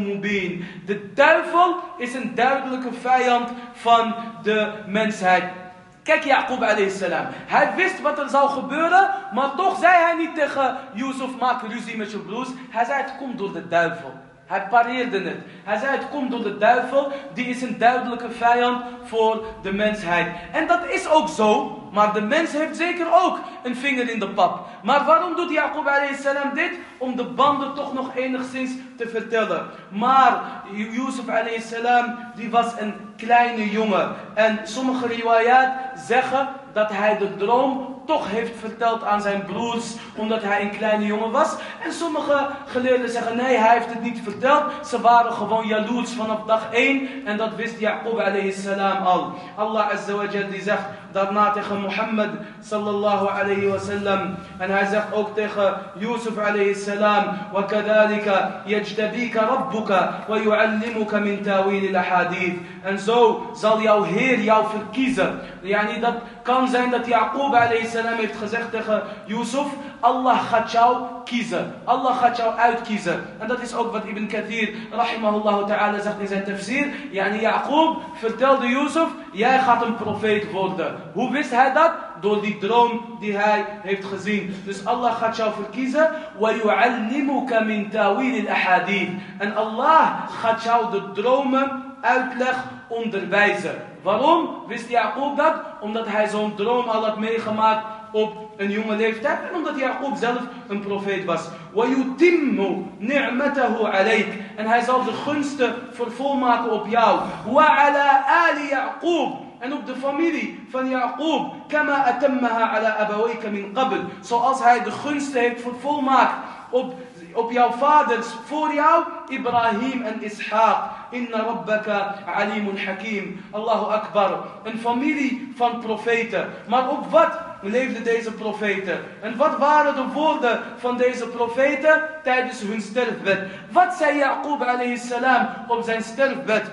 mubin. De duivel is een duidelijke vijand van de mensheid. Kijk Jacob salam. Hij wist wat er zou gebeuren, maar toch zei hij niet tegen Yusuf, maak ruzie met je broers. Hij zei het komt door de duivel. Hij pareerde het. Hij zei het komt door de duivel. Die is een duidelijke vijand voor de mensheid. En dat is ook zo. Maar de mens heeft zeker ook een vinger in de pap. Maar waarom doet Jacob salam dit? Om de banden toch nog enigszins te vertellen. Maar Yusuf salam die was een kleine jongen. En sommige riwayat zeggen dat hij de droom toch heeft verteld aan zijn broers, omdat hij een kleine jongen was. En sommige geleerden zeggen, nee, hij heeft het niet verteld. Ze waren gewoon jaloers vanaf dag 1 en dat wist Jacob salam al. Allah azza wa jal die zegt daarna tegen Mohammed sallallahu alayhi wa sallam. En hij zegt ook tegen Yusuf alayhi salam, وَكَذَلِكَ يَجْتَبِيكَ رَبُّكَ وَيُعَلِّمُكَ مِنْ تَاوِيلِ الْأَحَادِيثِ En zo zal jouw Heer jou verkiezen. Yani dat kan zijn dat Jacob salam heeft gezegd tegen Yusuf, Allah gaat jou kiezen. Allah gaat jou uitkiezen. En dat is ook wat Ibn Kathir rahimahullah ta'ala zegt in zijn tafsir. Yani Jacob vertelde Yusuf, jij gaat een profeet worden. Hoe wist hij dat? Door die droom die hij heeft gezien. Dus Allah gaat jou verkiezen. وَيُعَلِّمُكَ مِنْ تَاوِيلِ الْأَحَادِيثِ En Allah gaat jou de dromen uitleg onderwijzen. Waarom wist Jacob dat? Omdat hij zo'n droom al had meegemaakt op een jonge leeftijd en omdat Jacob zelf een profeet was. وَيُتِمُّ نِعْمَتَهُ عَلَيْكَ En hij zal de gunsten vervolmaken op jou. وَعَلَى آلِ يَعْقُوبَ en op de familie van Jacob. Kama atammaha ala abawayka min qabl. Zoals hij de gunsten heeft vervolmaakt op, op jouw vaders voor jou, Ibrahim en Ishaq. Inna rabbaka alimun hakim. Allahu akbar. Een familie van profeten. Maar op wat leefden deze profeten? En wat waren de woorden van deze profeten tijdens hun sterfbed? Wat zei Jacob alayhi salam op zijn sterfbed?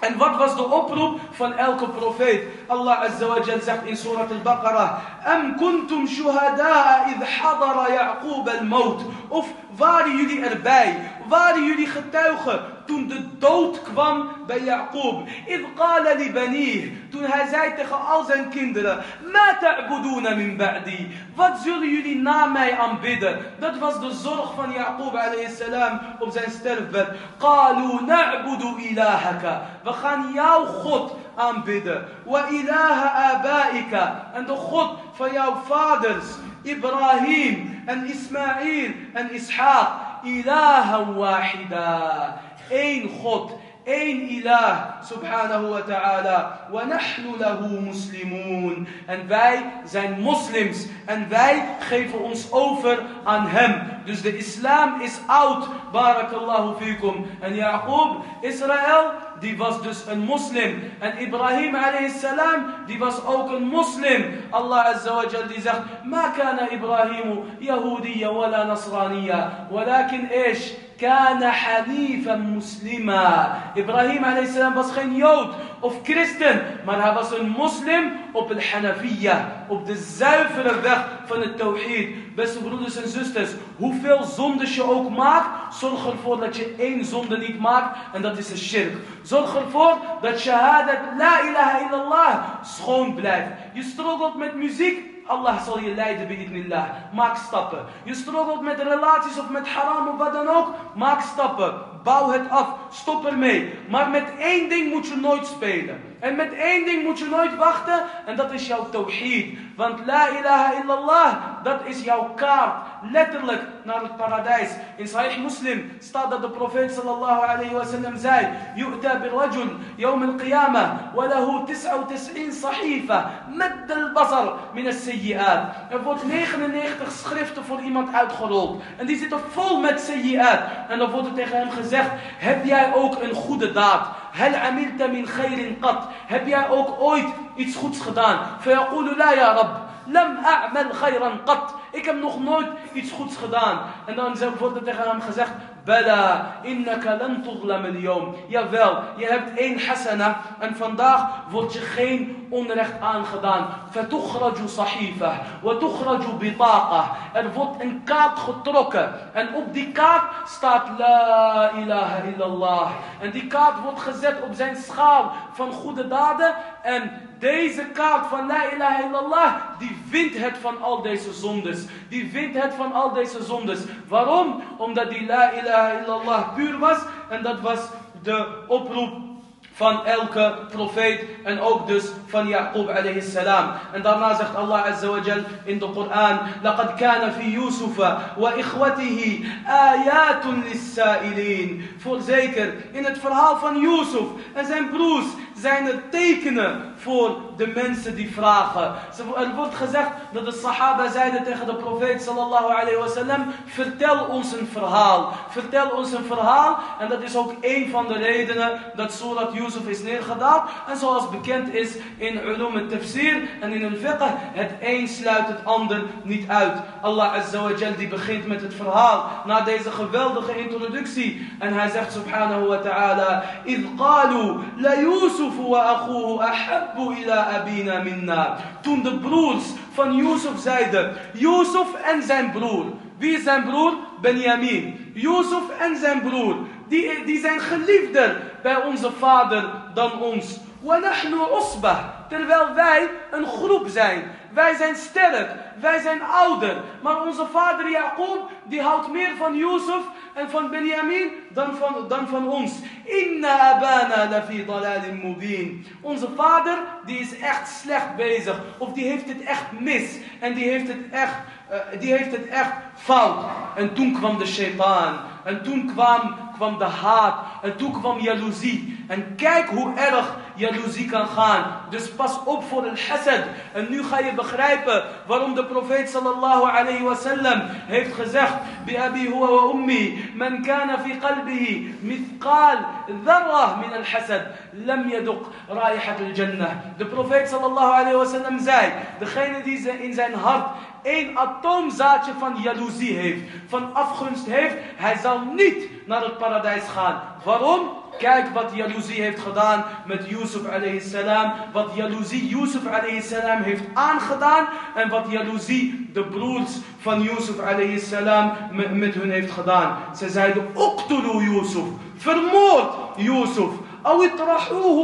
En wat was de oproep van elke profeet? Allah Azza zegt in Surah Al-Baqarah: Am kuntum shuhada'a idh hadara Ya'qub al-maut? Of waren jullie erbij? Waren jullie getuigen toen de dood kwam bij Jacob? Qala li banih, toen hij zei tegen al zijn kinderen: Ma ta'buduna min ba'di? Wat zullen jullie na mij aanbidden? Dat was de zorg van Jacob salam op zijn sterfbed. Qalu na'budu ilahaka. We gaan jouw God aanbidden. Wa ilaha abaika. En de God van jouw vaders. Ibrahim en Ismaïl en Ishaq. Ilaha wahida. Eén God. één ilah, subhanahu wa ta'ala. Nahnu lahu muslimun. En wij zijn moslims. En wij geven ons over aan hem. Dus de islam is oud. Barakallahu fikum. En Jacob, Israël, die was dus een moslim. En Ibrahim alayhi salam, die was ook een moslim. Allah azza wa jal die zegt, ما كان إبراهيم يهوديا ولا نصرانيا ولكن إيش كان حنيفا مسلما Ibrahim alayhi salam was geen Jood of christen, maar hij was een moslim op het Hanafiya, op de zuivere weg van het Tawhid. Beste broeders en zusters, hoeveel zondes je ook maakt, zorg ervoor dat je één zonde niet maakt en dat is een shirk. Zorg ervoor dat shahadat la ilaha illallah schoon blijft. Je struggelt met muziek, Allah zal je leiden bi'idnillah. Maak stappen. Je struggelt met relaties of met haram of wat dan ook. Maak stappen. Bouw het af. Stop ermee. Maar met één ding moet je nooit spelen. En met één ding moet je nooit wachten. En dat is jouw tawhid. Want la ilaha illallah. Dat is jouw kaart. Letterlijk naar het paradijs. In Sahih Muslim staat dat de profeet sallallahu alayhi wa sallam zei. Yu'ta bir yawm al-qiyamah. Walahu 99 sahifa. Met al basar min al-sayyi'at. Er wordt 99 schriften voor iemand uitgerold. En die zitten vol met sayyi'at. En dan wordt er tegen hem gezegd. Heb jij ook een goede daad? هل عملت من خير قط؟ heb jij ook ooit iets goeds فيقول لا يا رب لم أعمل خيرا قط. Ik heb nog nooit iets goeds gedaan en dan wordt er tegen hem gezegd Bala, innaka lan tuglam Jawel, je hebt één hasana en vandaag wordt je geen onrecht aangedaan. Sahifa, wa bitaqa. Er wordt een kaart getrokken en op die kaart staat La ilaha illallah. En die kaart wordt gezet op zijn schaal van goede daden en deze kaart van La ilaha illallah, die vindt het van al deze zondes. Die vindt het van al deze zondes. Waarom? Omdat die La ilaha illallah puur was. En dat was de oproep van elke profeet en ook dus van Jacob alayhi salam. En daarna zegt Allah azza wa in de Koran: "Laqad kana fi Yusuf wa ikhwatihi ayatun lis-sa'ilin." Voorzeker in het verhaal van Yusuf en zijn broers zijn er tekenen voor de mensen die vragen. Er wordt gezegd dat de Sahaba zeiden tegen de profeet sallallahu alayhi wasallam: Vertel ons een verhaal. Vertel ons een verhaal. En dat is ook een van de redenen dat Surat Yusuf is neergedaald. En zoals bekend is in ulum het tafsir en in een fiqh, het een sluit het ander niet uit. Allah azza wa jal die begint met het verhaal na deze geweldige introductie. En hij zegt subhanahu wa ta'ala: إذ قالوا la Toen de broers van Yusuf zeiden, Yusuf en zijn broer. Wie is zijn broer? Benjamin. Yusuf en zijn broer. Die, die zijn geliefder bij onze vader dan ons. Wa nahnu usbah. Terwijl wij een groep zijn. Wij zijn sterk. Wij zijn ouder. Maar onze vader Jacob, die houdt meer van Jozef en van Benjamin dan van, dan van ons. Inna abana lafi dalalin mubin. Onze vader, die is echt slecht bezig. Of die heeft het echt mis. En die heeft het echt, uh, die heeft het echt fout. En toen kwam de shaitaan. En toen kwam, kwam de haat. En toen kwam jaloezie. En kijk hoe erg jaloezie kan gaan. Dus pas op voor een hasad. En nu ga je begrijpen waarom de profeet sallallahu alayhi wa sallam heeft gezegd. Bi abi huwa wa ummi. Man kana fi qalbihi mithqal dharrah min al-hasad. Lam yaduq raihat al-jannah. De profeet sallallahu alayhi wa sallam zei. Degene die in zijn hart één atoomzaadje van jaloezie heeft, van afgunst heeft, hij zal niet naar het paradijs gaan. Waarom? Kijk wat jaloezie heeft gedaan met Yusuf alayhi salam. Wat jaloezie Yusuf alayhi salam heeft aangedaan. En wat jaloezie de broers van Yusuf alayhi salam met, hun heeft gedaan. Ze zeiden, Uqtulu Yusuf. Vermoord Yusuf.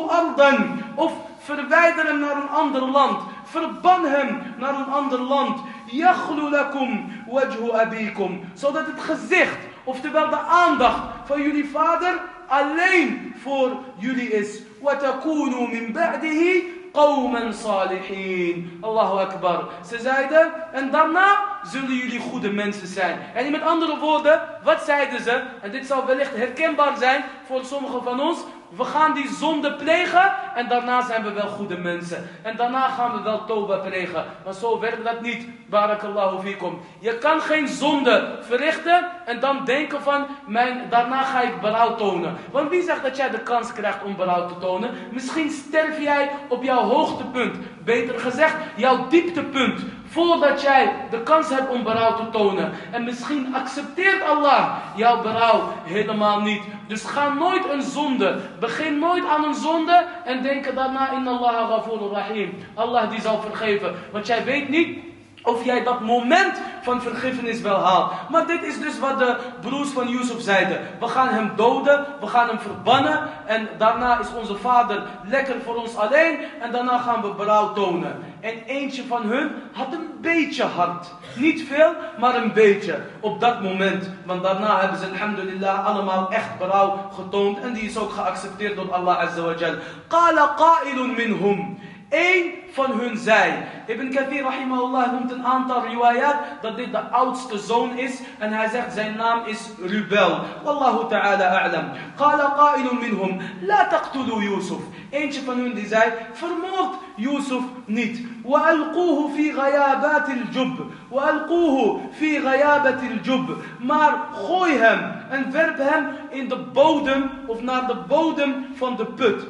Ardan. Of verwijder hem naar een ander land. Verban hem naar een ander land. Yaghlu lakum wajhu abikum. Zodat het gezicht, oftewel de aandacht van jullie vader alleen voor jullie is. وَتَكُونُوا مِنْ بَعْدِهِ قَوْمًا صَالِحِينَ Allahu Akbar. Ze zeiden, en daarna zullen jullie goede mensen zijn. En met andere woorden, wat zeiden ze? En dit zal wellicht herkenbaar zijn voor sommigen van ons. We gaan die zonde plegen en daarna zijn we wel goede mensen. En daarna gaan we wel toba plegen. Maar zo werkt dat niet. Barakallahu fikum. Je kan geen zonde verrichten en dan denken van, mijn, daarna ga ik berouw tonen. Want wie zegt dat jij de kans krijgt om berouw te tonen? Misschien sterf jij op jouw hoogtepunt. Beter gezegd, jouw dieptepunt. Voordat jij de kans hebt om berouw te tonen. En misschien accepteert Allah jouw berouw helemaal niet. Dus ga nooit een zonde. Begin nooit aan een zonde. En denk daarna in Allah rahim. Allah die zal vergeven. Want jij weet niet of jij dat moment van vergiffenis wel haalt. Maar dit is dus wat de broers van Yusuf zeiden. We gaan hem doden, we gaan hem verbannen. En daarna is onze vader lekker voor ons alleen. En daarna gaan we berouw tonen. En eentje van hun had een beetje hart. Niet veel, maar een beetje. Op dat moment. Want daarna hebben ze alhamdulillah allemaal echt berouw getoond. En die is ook geaccepteerd door Allah Azza wa Jal. Qala qa'ilun minhum. Eén van hun zei. Ibn Kathir rahimahullah noemt een aantal riwayat dat dit de oudste zoon is. En hij zegt zijn naam is Rubel. Wallahu ta'ala a'lam. Qala qa'ilun minhum. La taqtulu Yusuf. Eentje van hun die zei. Vermoord Yusuf niet. وألقوه في غيابات الجب وألقوه في غيابة الجب maar gooi hem en werp hem in de bodem of naar de bodem van de put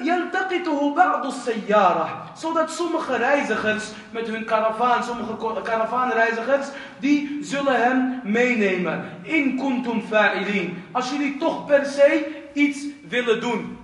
يلتقطه بعض السيارة zodat sommige reizigers met hun karavaan, sommige karavaanreizigers, die zullen hem meenemen. In kuntum fa'ilin. Als jullie toch per se iets willen doen.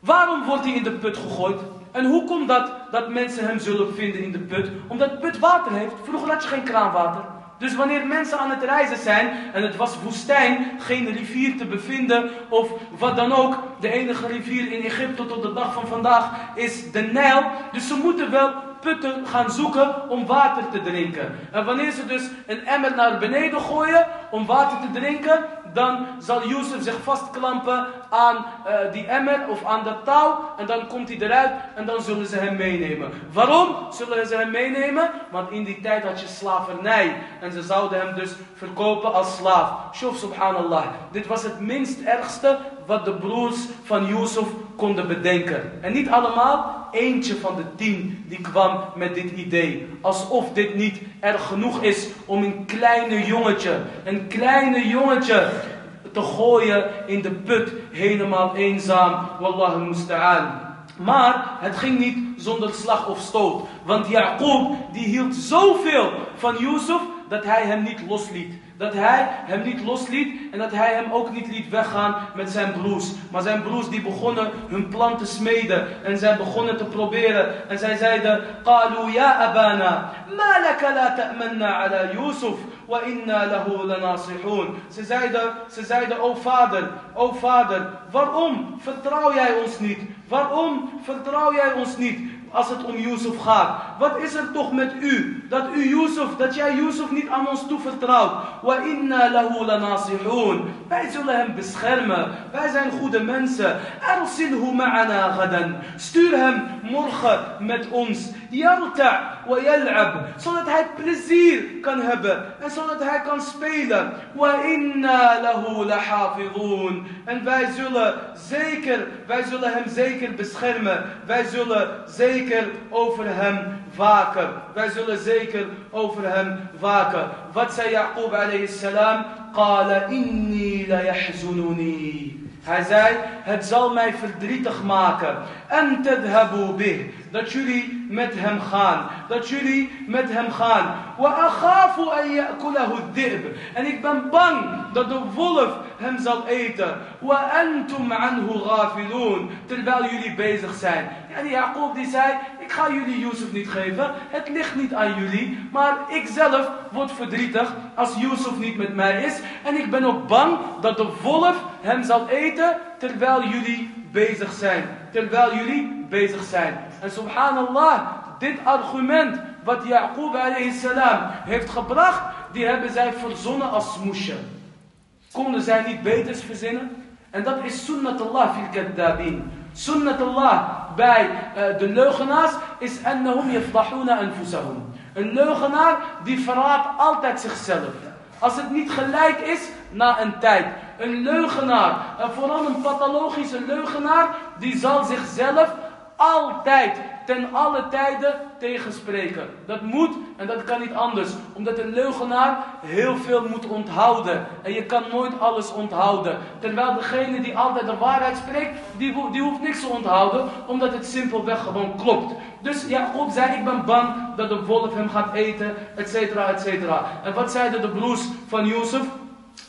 Waarom wordt hij in de put gegooid? En hoe komt dat dat mensen hem zullen vinden in de put? Omdat de put water heeft. Vroeger had je geen kraanwater. Dus wanneer mensen aan het reizen zijn en het was woestijn, geen rivier te bevinden of wat dan ook. de enige rivier in Egypte tot de dag van vandaag is de Nijl. Dus ze moeten wel putten gaan zoeken om water te drinken. En wanneer ze dus een emmer naar beneden gooien om water te drinken, dan zal Jozef zich vastklampen aan uh, die emmer of aan dat touw. En dan komt hij eruit en dan zullen ze hem meenemen. Waarom zullen ze hem meenemen? Want in die tijd had je slavernij. En ze zouden hem dus verkopen als slaaf. Shuf subhanallah. Dit was het minst ergste wat de broers van Jozef konden bedenken. En niet allemaal, eentje van de tien die kwam met dit idee. Alsof dit niet erg genoeg is om een kleine jongetje, een kleine jongetje te gooien in de put, helemaal eenzaam. Wallahu musta'an. Maar het ging niet zonder slag of stoot. Want Jacob die hield zoveel van Jozef dat hij hem niet losliet. Dat hij hem niet losliet en dat hij hem ook niet liet weggaan met zijn broers. Maar zijn broers die begonnen hun plan te smeden en zij begonnen te proberen. En zij zeiden, قالوا يا أبانا ما لك لا تأمنا على يوسف وإنا له لناصحون. Ze zeiden, ze zeiden, o vader, o vader, waarom vertrouw jij ons niet? Waarom vertrouw jij ons niet? Als het om Yusuf gaat. Wat is er toch met u? Dat u Yusuf, dat jij Yusuf niet aan ons toevertrouwt. Wa inna lahu lanasihun. Wij zullen hem beschermen. Wij zijn goede mensen. Arsilhu ma'ana gadan. Stuur hem morgen met ons. Yarta wa yal'ab. Zodat hij plezier kan hebben. En zodat hij kan spelen. Wa inna lahu lahafidun. En wij zullen zeker, wij zullen hem zeker beschermen. Wij zullen zeker over hem waken. Wij zullen zeker over hem waken. Wat zei Yaqub alayhi salam? Qala inni la yahzununi. Hij zei, het zal mij verdrietig maken. Dat jullie met hem gaan. Dat jullie met hem gaan. En ik ben bang dat de wolf hem zal eten. Wa antum. Terwijl jullie bezig zijn. En Jacob die zei, ik ga jullie Yusuf niet geven. Het ligt niet aan jullie. Maar ik zelf word verdrietig als Yusuf niet met mij is. En ik ben ook bang dat de wolf hem zal eten terwijl jullie bezig zijn. Terwijl jullie bezig zijn. En subhanallah, dit argument wat Yaqub salam heeft gebracht, die hebben zij verzonnen als smoesje. Konden zij niet beters verzinnen? En dat is sunnatullah fil kaddabin. Sunnatullah bij uh, de leugenaars is annahum yafdahuna anfusahum. Een leugenaar die verraadt altijd zichzelf. Als het niet gelijk is, na een tijd. Een leugenaar, en vooral een pathologische leugenaar, die zal zichzelf altijd, ten alle tijden tegenspreken. Dat moet en dat kan niet anders. Omdat een leugenaar heel veel moet onthouden. En je kan nooit alles onthouden. Terwijl degene die altijd de waarheid spreekt, die, die hoeft niks te onthouden. Omdat het simpelweg gewoon klopt. Dus ja, God zei, ik ben bang dat de wolf hem gaat eten, et cetera, et cetera. En wat zeiden de broers van Jozef?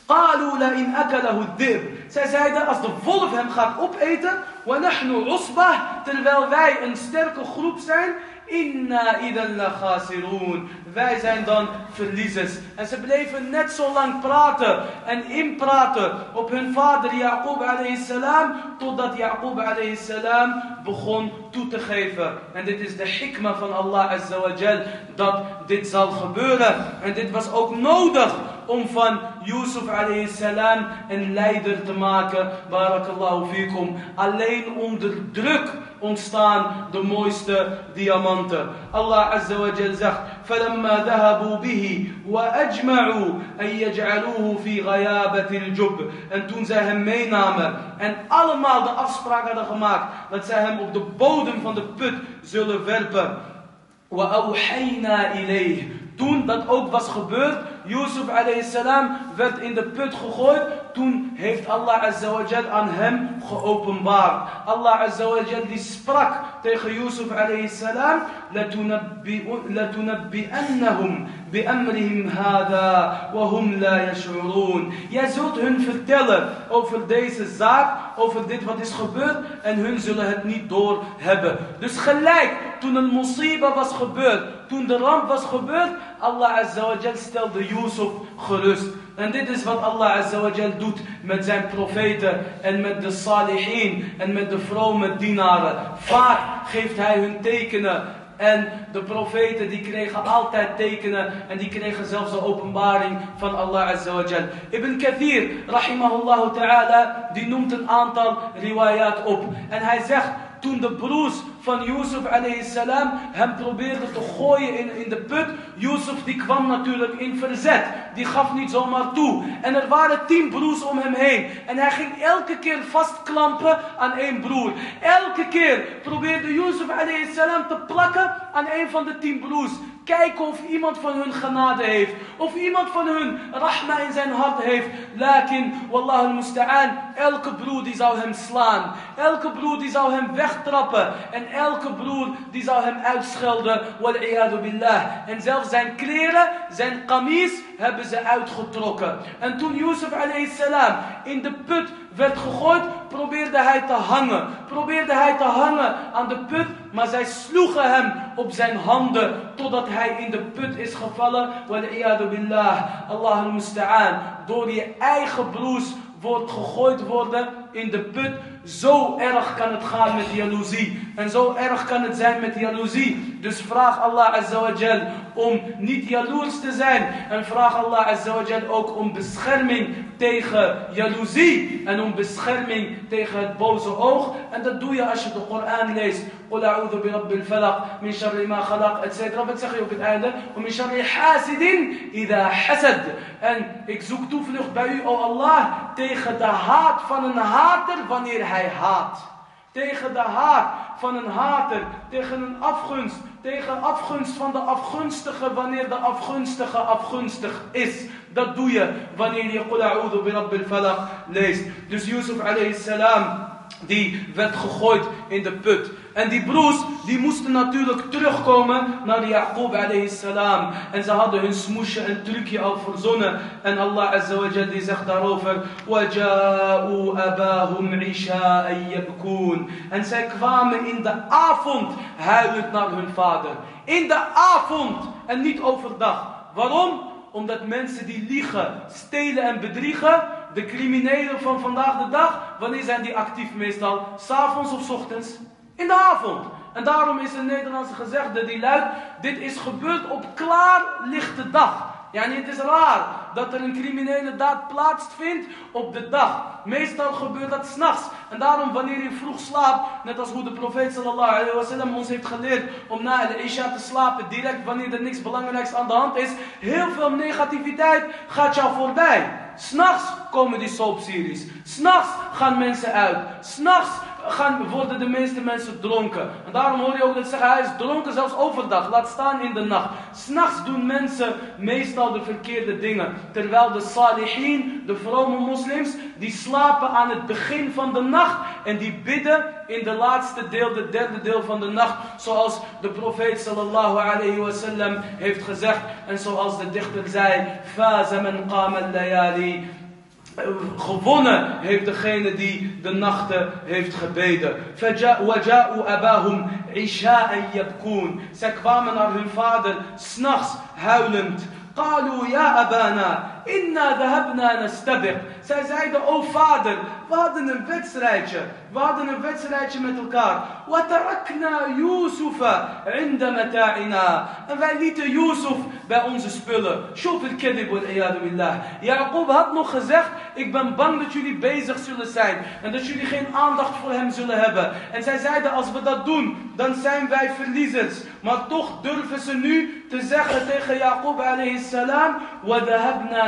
قالوا لئن أكله الذئب. Zij zeiden als de wolf hem gaat opeten, ونحن عصبة, terwijl wij een sterke groep zijn, Inna idan la khasirun. Wij zijn dan verliezers. En ze bleven net zo lang praten en inpraten op hun vader Yaqub alayhi salam. Totdat Yaqub alayhi salam begon toe te geven. En dit is de hikma van Allah azza wa jal. Dat dit zal gebeuren. En dit was ook nodig om van Yusuf alayhi salam een leider te maken. Barakallahu fikum. Alleen onder druk ontstaan de mooiste diamanten. Allah Azza wa Jal zegt: فلما ذهبوا به وأجمعوا أن يجعلوه في غيابة الجب. En toen zij hem meenamen en allemaal de afspraak hadden gemaakt dat zij hem op de bodem van de put zullen werpen. وأوحينا إليه toen dat ook was gebeurd, Yusuf salam werd in de put gegooid. Toen heeft Allah azawajal aan hem geopenbaard. Allah azawajal die sprak tegen Yusuf salam. لَتُنَبِّئَنَّهُمْ بِأَمْرِهِمْ هَذَا وَهُمْ لَا يَشْعُرُونَ Jij zult hun vertellen over deze zaak, over dit wat is gebeurd. En hun zullen het niet door hebben. Dus gelijk toen een musiba was gebeurd, toen de ramp was gebeurd, Allah Azawajal stelde Yusuf gerust. En dit is wat Allah Azawajal doet met zijn profeten en met de salihin en met de vrome dienaren. Vaak geeft hij hun tekenen en de profeten die kregen altijd tekenen en die kregen zelfs de openbaring van Allah Azawajal. Ibn Kathir, rahimahullah ta'ala, die noemt een aantal riwayat op. En hij zegt, toen de broers van Yusuf salam hem probeerden te gooien in, in de put. Yusuf die kwam natuurlijk in verzet. Die gaf niet zomaar toe. En er waren tien broers om hem heen. En hij ging elke keer vastklampen aan één broer. Elke keer probeerde Yusuf salam te plakken aan een van de tien broers. Kijken of iemand van hun genade heeft. Of iemand van hun rahma in zijn hart heeft. Lakin, wallah al-musta'an, elke broer die zou hem slaan. Elke broer die zou hem wegtrappen. En elke broer die zou hem uitschelden. Wal'iyadu billah. En zelfs zijn kleren, zijn kamis, hebben ze uitgetrokken. En toen Yusuf salam in de put werd gegooid, probeerde hij te hangen. Probeerde hij te hangen aan de put, maar zij sloegen hem op zijn handen totdat hij in de put is gevallen. Wal'iyadu billah. Allah al-musta'an. Door je eigen broers wordt gegooid worden in de put Zo erg kan het gaan met jaloezie. En zo erg kan het zijn met jaloezie. Dus vraag Allah Azawajal om niet jaloers te zijn. En vraag Allah Azawajal ook om bescherming tegen jaloezie. En om bescherming tegen het boze oog. En dat doe je als je de Koran leest. قل أعوذ برب الفلق من شر ما خلق etc. Wat zeg je op het einde? ومن شر حاسد إذا حسد. En ik zoek toevlucht bij u, o Allah, tegen de haat van een hater wanneer hij haat. Tegen de haat van een hater, tegen een afgunst, tegen afgunst van de afgunstige wanneer de afgunstige afgunstig is. Dat doe je wanneer je Qul a'udhu bi rabbil falaq leest. Dus Yusuf alayhi salam, die werd gegooid in de put. En die broers, die moesten natuurlijk terugkomen naar Yaqub alayhi salam. En ze hadden hun smoesje en trucje al verzonnen. En Allah azza wa die zegt daarover. وَجَاءُوا أَبَاهُمْ عِشَاءً يَبْكُونَ En zij kwamen in de avond huilend naar hun vader. In de avond en niet overdag. Waarom? Omdat mensen die liegen, stelen en bedriegen, de criminelen van vandaag de dag, wanneer zijn die actief meestal? S'avonds of s ochtends? In de avond. En daarom is een Nederlandse gezegde die luidt, dit is gebeurd op klaar lichte dag. Ja, het is raar dat er een criminele daad plaatsvindt op de dag. Meestal gebeurt dat s'nachts. En daarom wanneer je vroeg slaapt, net als hoe de profeet sallallahu alayhi wa sallam ons heeft geleerd om na de isha te slapen, direct wanneer er niks belangrijks aan de hand is, heel veel negativiteit gaat jou voorbij. S'nachts komen die soapseries. S'nachts gaan mensen uit. S'nachts gaan, worden de meeste mensen dronken. En daarom hoor je ook dat zeggen, hij is dronken zelfs overdag. Laat staan in de nacht. S'nachts doen mensen meestal de verkeerde dingen. Terwijl de salihin, de vrome moslims, die slapen aan het begin van de nacht. En die bidden in de laatste deel, de derde deel van de nacht. Zoals de profeet sallallahu alayhi wa sallam heeft gezegd. En zoals de dichter zei, Faza man qama layali gewonnen heeft degene die de nachten heeft gebeden. Zij kwamen naar hun vader s'nachts huilend. قالوا يا أبانا Inna dahabna nastabir. Zij zeiden, o vader, we hadden een wedstrijdje. We hadden een wedstrijdje met elkaar. Watarakna Yusufa inda mata'ina. En wij lieten Yusuf bij onze spullen. Shuf al kadib wal billah. Jacob had nog gezegd, ik ben bang dat jullie bezig zullen zijn. En dat jullie geen aandacht voor hem zullen hebben. En zij zeiden, als we dat doen, dan zijn wij verliezers. Maar toch durven ze nu te zeggen tegen Jacob alayhi salam.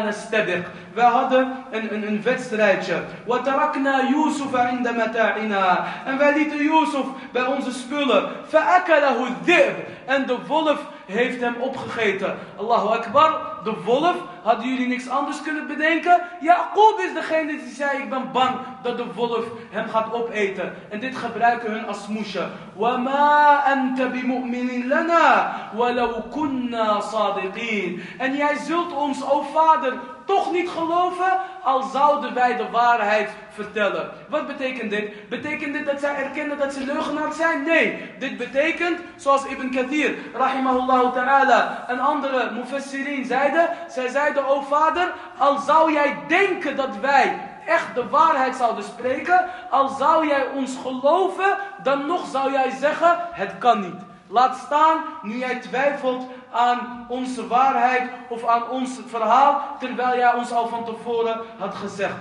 نَسْتَبِقْ We hadden een, een, een wedstrijdje. وَتَرَكْنَا يُوسُفَ عِنْدَ مَتَاعِنَا En wij lieten Yusuf bij onze spullen. فَأَكَلَهُ الذِّئْبِ En de wolf heeft hem opgegeten. Allahu Akbar, de wolf, hadden jullie niks anders kunnen bedenken? Jacob is degene die zei, ik ben bang dat de wolf hem gaat opeten. En dit gebruiken hun als smoesje. وَمَا أَنْتَ بِمُؤْمِنٍ لَنَا وَلَوْ كُنَّا صَادِقِينَ En jij zult ons, o vader, toch niet geloven, al zouden wij de waarheid vertellen. Wat betekent dit? Betekent dit dat zij erkennen dat ze leugenaars zijn? Nee. Dit betekent, zoals Ibn Kathir, rahimahullah ta'ala, en andere mufassirin zeiden, zij zeiden, o vader, al zou jij denken dat wij echt de waarheid zouden spreken, al zou jij ons geloven, dan nog zou jij zeggen, het kan niet. Laat staan nu jij twijfelt aan onze waarheid of aan ons verhaal, terwijl jij ons al van tevoren had gezegd.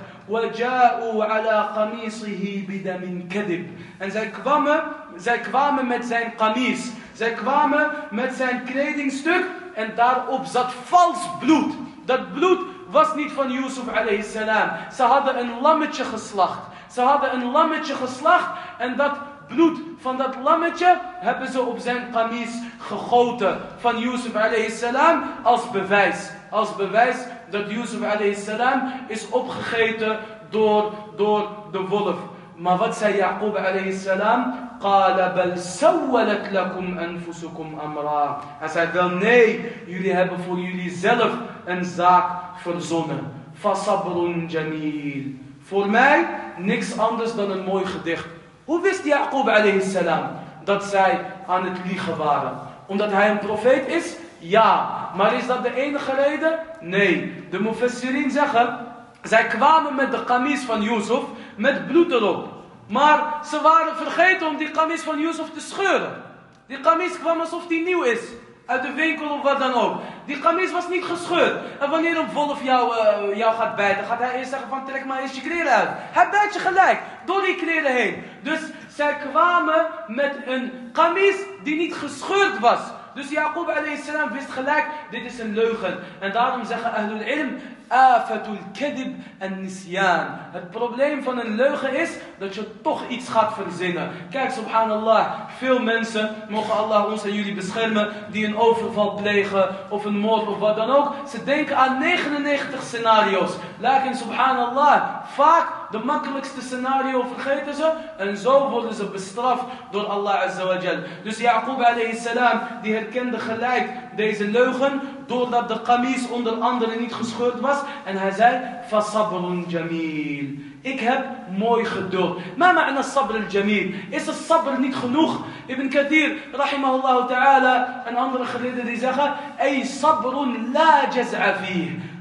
En zij kwamen, zij kwamen met zijn kanis. Zij kwamen met zijn kledingstuk en daarop zat vals bloed. Dat bloed was niet van Yusuf alayhi salam. Ze hadden een lammetje geslacht. Ze hadden een lammetje geslacht en dat bloed van dat lammetje hebben ze op zijn kamis gegoten van Yusuf alayhi salam als bewijs. Als bewijs dat Yusuf alayhi salam is opgegeten door, door de wolf. Maar wat zei Jacob alayhi salam? قال بل سولت لكم أنفسكم أمرا. Hij zei wel nee, jullie hebben voor jullie zelf een zaak verzonnen. فصبر جميل. Voor mij niks anders dan een mooi gedicht. Hoe wist Jacob salam dat zij aan het liegen waren? Omdat hij een profeet is? Ja. Maar is dat de enige reden? Nee. De mufassirin zeggen, zij kwamen met de kamis van Yusuf met bloed erop. Maar ze waren vergeten om die kamis van Yusuf te scheuren. Die kamis kwam alsof die nieuw is. Uit de winkel of wat dan ook. Die kamis was niet gescheurd. En wanneer een wolf jou, uh, jou gaat bijten, gaat hij eerst zeggen van trek maar eens je kleren uit. Hij bijt je gelijk, door die kleren heen. Dus zij kwamen met een kamis die niet gescheurd was. Dus Jacob salam wist gelijk, dit is een leugen. En daarom zeggen Ahlul Ilm, afatul kadib en nisyan. Het probleem van een leugen is dat je toch iets gaat verzinnen. Kijk, subhanallah, veel mensen, mogen Allah ons en jullie beschermen, die een overval plegen of een moord of wat dan ook. Ze denken aan 99 scenario's. Lakin subhanallah, vaak de makkelijkste scenario vergeten ze en zo worden ze bestraft door Allah Azza wa Jal. Dus Yaqub alayhi salam, die herkende gelijk deze leugen doordat de kamis onder andere niet gescheurd was. En hij zei, fasabrun jamil. Ik heb mooi geduld. Maar ma'na sabr al-jamil. Is het sabr niet genoeg? Ibn Kathir, rahimahullah ta'ala, en andere geleerden die zeggen, ay sabrun la jaz'a.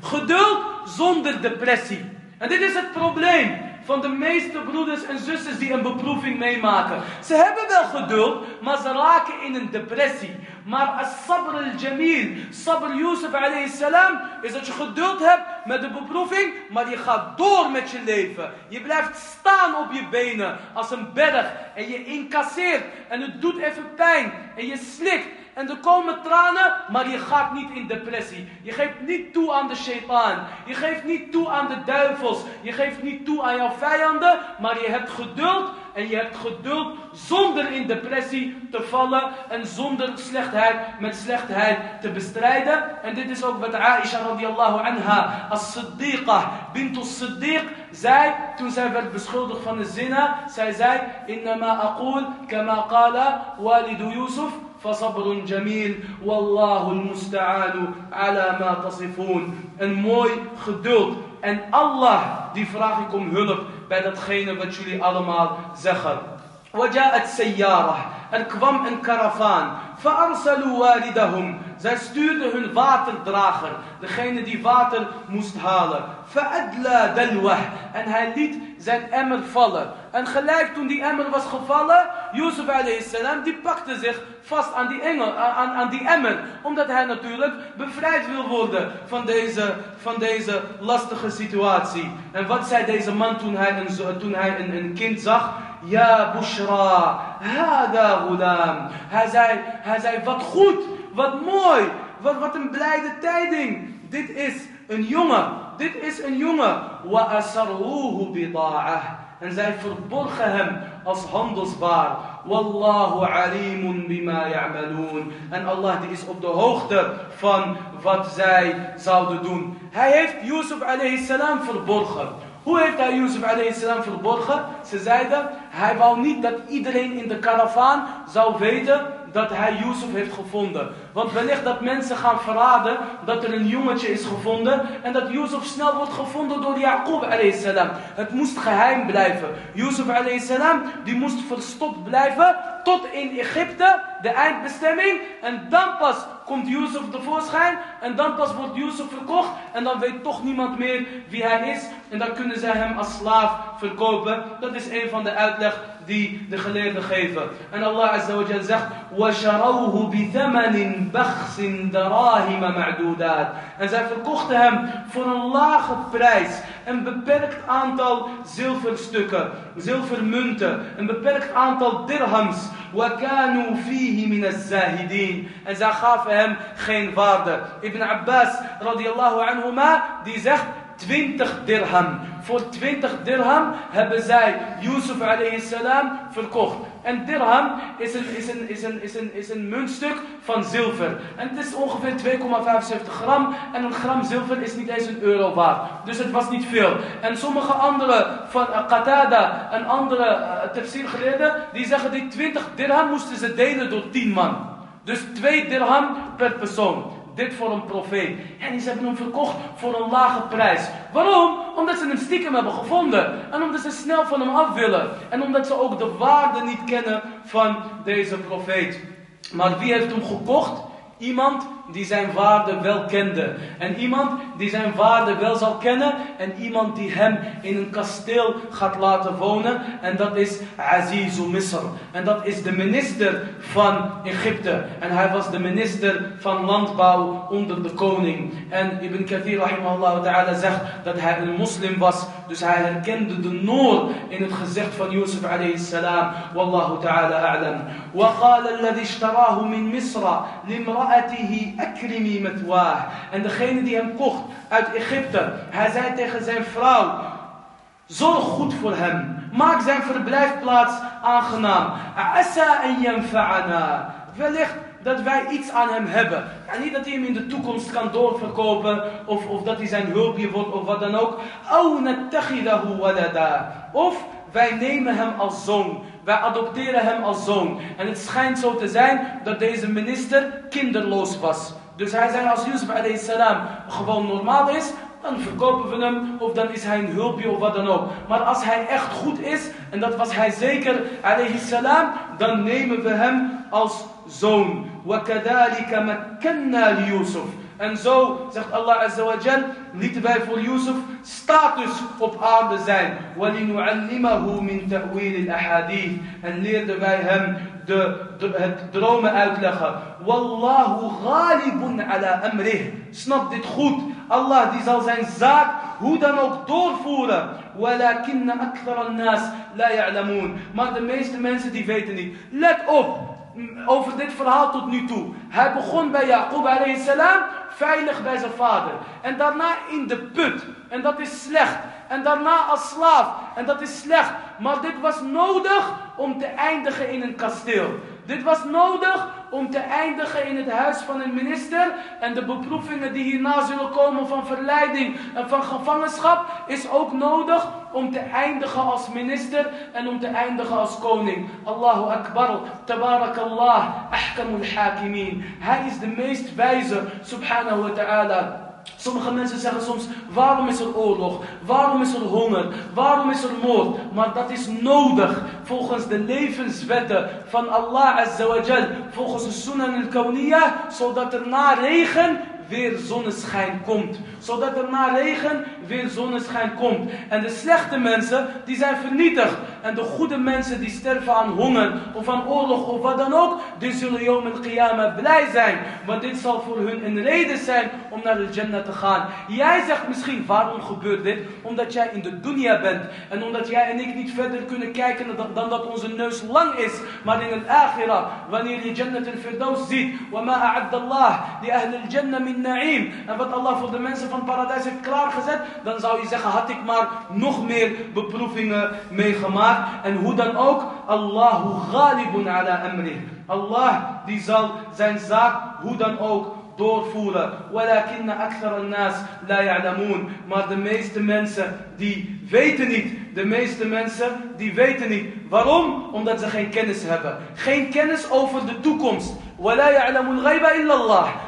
Geduld zonder depressie. En dit is het probleem van de meeste broeders en zusters die een beproeving meemaken. Ze hebben wel geduld, maar ze raken in een depressie. Maar as-sabr al-jamil, sabr Yusuf alayhi salam, is dat je geduld hebt met de beproeving, maar je gaat door met je leven. Je blijft staan op je benen als een berg en je incasseert en het doet even pijn en je slikt en er komen tranen, maar je gaat niet in depressie. Je geeft niet toe aan de shaitaan. Je geeft niet toe aan de duivels. Je geeft niet toe aan jouw vijanden, maar je hebt geduld en je hebt geduld zonder in depressie te vallen en zonder slechtheid met slechtheid te bestrijden. En dit is ook wat Aisha radiallahu anha als Siddiqa bint Siddiq zei toen zij werd beschuldigd van de zina. Zij zei, innama aqul kama qala walidu Yusuf. فصبر جميل والله المستعان على ما تصفون een mooi geduld en Allah die vraag ik om hulp bij datgene wat jullie allemaal zeggen وجاءت سيارة er kwam een karavaan فأرسلوا والدهم zij stuurden hun waterdrager degene die water moest halen فأدلى دلوه en hij liet zijn emmer vallen en gelijk toen die emmer was gevallen Yusuf salam die pakte zich vast aan die, engel, aan, aan die emmer. Omdat hij natuurlijk bevrijd wil worden van deze, van deze lastige situatie. En wat zei deze man toen hij een, toen hij een, een kind zag? Ja, Bushra, hada gulam. Hij zei, hij zei, wat goed, wat mooi, wat, wat een blijde tijding. Dit is een jongen, dit is een jongen. Wa asarruhu. En zij verborgen hem als handelsbaar. Wallahu alimun bima ya'malun. En Allah die is op de hoogte van wat zij zouden doen. Hij heeft Yusuf alayhi salam verborgen. Hoe heeft hij alayhi salam verborgen? Ze zeiden, hij wou niet dat iedereen in de karavaan zou weten dat hij Yusuf heeft gevonden. Want wellicht dat mensen gaan verraden dat er een jongetje is gevonden. En dat Yusuf snel wordt gevonden door Jacob salam. Het moest geheim blijven. Yusuf salam die moest verstopt blijven tot in Egypte, de eindbestemming. En dan pas komt Yusuf tevoorschijn. En dan pas wordt Yusuf verkocht. En dan weet toch niemand meer wie hij is. En dan kunnen zij hem als slaaf verkopen. Dat is een van de uitleg die de geleerden geven. En Allah Azza wa Jal zegt: وَشَرَوْهُ بِثَمَنٍ بَخْسٍ دَرَاهِمَ مَعْدُودَاتٍ En zij verkochten hem voor een lage prijs. Een beperkt aantal zilverstukken, zilvermunten, een beperkt aantal dirhams. وَكَانُوا فِيهِ مِنَ الزَّاهِدِينَ En zij gaven hem geen waarde. Ibn Abbas radiallahu anhuma, die zegt 20 dirham. Voor 20 dirham hebben zij Yusuf salam verkocht. En dirham is een, is, een, is, een, is, een, is een muntstuk van zilver. En het is ongeveer 2,75 gram. En een gram zilver is niet eens een euro waard. Dus het was niet veel. En sommige andere van uh, Qatada en andere uh, tafsir geleerden, die zeggen die 20 dirham moesten ze delen door 10 man. Dus 2 dirham per persoon dit voor een profeet. En ze hebben hem verkocht voor een lage prijs. Waarom? Omdat ze hem stiekem hebben gevonden. En omdat ze snel van hem af willen. En omdat ze ook de waarde niet kennen van deze profeet. Maar wie heeft hem gekocht? Iemand die zijn waarde wel kende. En iemand die zijn waarde wel zal kennen. En iemand die hem in een kasteel gaat laten wonen. En dat is Azizul Misr. En dat is de minister van Egypte. En hij was de minister van landbouw onder de koning. En Ibn Kathir rahimahullah ta'ala zegt dat hij een moslim was. Dus hij herkende de noor in het gezicht van Yusuf alayhi salam. Wallahu ta'ala a'lam. وقال الذي اشتراه من مصر لامرأته Akrimi met waar. En degene die hem kocht uit Egypte, hij zei tegen zijn vrouw, zorg goed voor hem. Maak zijn verblijfplaats aangenaam. Asa en. Wellicht dat wij iets aan hem hebben. En niet dat hij hem in de toekomst kan doorverkopen. Of, of dat hij zijn hulpje wordt of wat dan ook. Of wij nemen hem als zoon Wij adopteren hem als zoon. En het schijnt zo te zijn dat deze minister kinderloos was. Dus hij zei als Yusuf salam gewoon normaal is, dan verkopen we hem of dan is hij een hulpje of wat dan ook. Maar als hij echt goed is, en dat was hij zeker salam, dan nemen we hem als zoon. وَكَذَلِكَ مَكَّنَّا لِيُوسُف En zo, zegt Allah Azza wa Jal, lieten wij voor Yusuf status op aarde zijn. وَلِنُعَلِّمَهُ مِنْ تَأْوِيلِ الْأَحَادِيث En leerden wij hem de, de, het dromen uitleggen. Wallahu ghalibun ala amrih. Snap dit goed. Allah die zal zijn zaak hoe dan ook doorvoeren. ولكن أكثر الناس لا يعلمون. Maar de meeste mensen die weten niet. Let op over dit verhaal tot nu toe. Hij begon bij Jacob salam veilig bij zijn vader. En daarna in de put. En dat is slecht. En daarna als slaaf. En dat is slecht. Maar dit was nodig om te eindigen in een kasteel. Dit was nodig om te eindigen in het huis van een minister. En de beproevingen die hierna zullen komen van verleiding en van gevangenschap is ook nodig om te eindigen als minister en om te eindigen als koning. Allahu Akbar, Tabarakallah, Ahkamul Hakimin. Hij is de meest wijze, subhanahu wa ta'ala. Sommige mensen zeggen soms, waarom is er oorlog? Waarom is er honger? Waarom is er moord? Maar dat is nodig volgens de levenswetten van Allah Azza wa Jal. Volgens de Sunan al-Kawniyah, zodat er na regen weer zonneschijn komt. Zodat er na regen weer zonneschijn komt. En de slechte mensen, die zijn vernietigd. En de goede mensen die sterven aan honger of aan oorlog of wat dan ook, die zullen Yom al-Qiyamah blij zijn. Want dit zal voor hun een reden zijn om naar de Jannah te gaan. Jij zegt misschien, waarom gebeurt dit? Omdat jij in de dunya bent. En omdat jij en ik niet verder kunnen kijken dan dat onze neus lang is. Maar in het akhirah, wanneer je Jannah al-Firdaus ziet. وَمَا أَعَدَّ اللَّهِ لِأَهْلِ الْجَنَّةِ مِنْ na'im. En wat Allah voor de mensen van paradijs heeft klaargezet, dan zou je zeggen, had ik maar nog meer beproevingen meegemaakt. En hoe dan ook, Allahu ghalibun ala Amri. Allah die zal zijn zaak hoe dan ook doorvoeren. Walakinna akthar al-nas la ya'lamun. Maar de meeste mensen die weten niet de meeste mensen die weten niet. Waarom? Omdat ze geen kennis hebben. Geen kennis over de toekomst.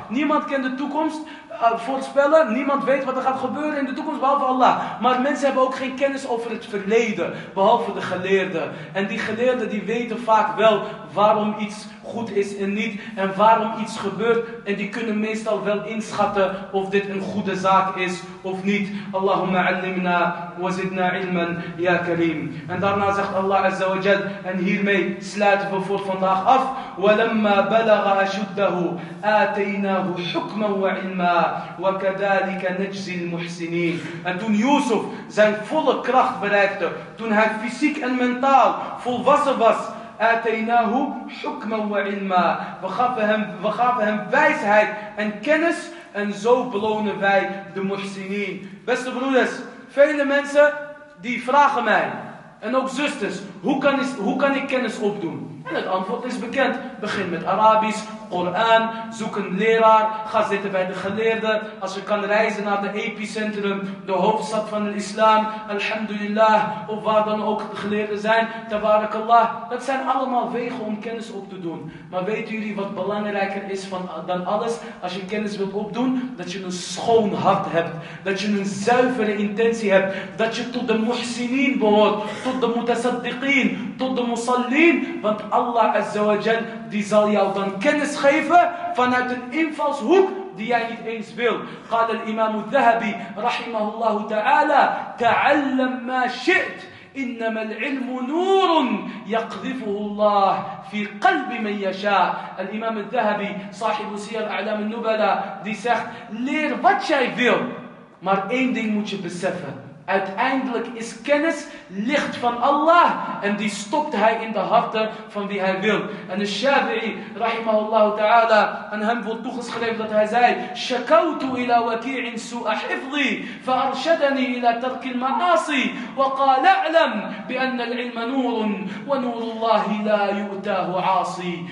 Niemand kan de toekomst eh, voorspellen. Niemand weet wat er gaat gebeuren in de toekomst behalve Allah. Maar mensen hebben ook geen kennis over het verleden. Behalve de geleerden. En die geleerden die weten vaak wel waarom iets goed is en niet. En waarom iets gebeurt. En die kunnen meestal wel inschatten of dit een goede zaak is of niet. Allahumma allimna wa zidna ilman ya kareem. En daarna zegt Allah azza wa jal. En hiermee sluiten we voor vandaag af. ولما بلغ أشده آتيناه حكما وعلما وكذلك نجزي المحسنين En toen Yusuf zijn volle kracht bereikte, toen hij fysiek en mentaal volwassen was, آتيناه حكما وعلما we gaven, hem, we gaven hem wijsheid en kennis en zo belonen wij de muhsinin. Beste broeders, vele mensen die vragen mij, en ook zusters, hoe kan, is, hoe kan ik kennis opdoen? En het antwoord is bekend. Begin met Arabisch, Koran, zoek een leraar, ga zitten bij de geleerden. Als je kan reizen naar de epicentrum, de hoofdstad van de islam, alhamdulillah, of waar dan ook de geleerden zijn, tabarakallah. Dat zijn allemaal wegen om kennis op te doen. Maar weten jullie wat belangrijker is van, dan alles? Als je kennis wilt opdoen, dat je een schoon hart hebt. Dat je een zuivere intentie hebt. Dat je tot de muhsinin behoort, tot de mutasaddiqin, tot de musallin. Want Allah Azza wa Jal, die zal jou dan kennis geven vanuit een invalshoek die jij niet eens wil. قال الذهبي رحمه الله تعالى تعلم ما شئت إنما العلم نور يقذفه الله في قلب من يشاء الإمام الذهبي صاحب سير أعلام النبلاء die zegt leer wat jij wil maar één ding moet je beseffen Uiteindelijk is kennis licht van Allah. En die stopt hij in de harten van wie hij wil. En de Shafi'i, rahimahullah ta'ala, aan hem wordt toegeschreven dat hij zei: Shakautu ila waki'in su'a hifzi, fa'arshadani ila tarki al-ma'asi, wa qala a'lam bi anna al-ilma nurun, wa nurullahi la yu'tahu 'asi.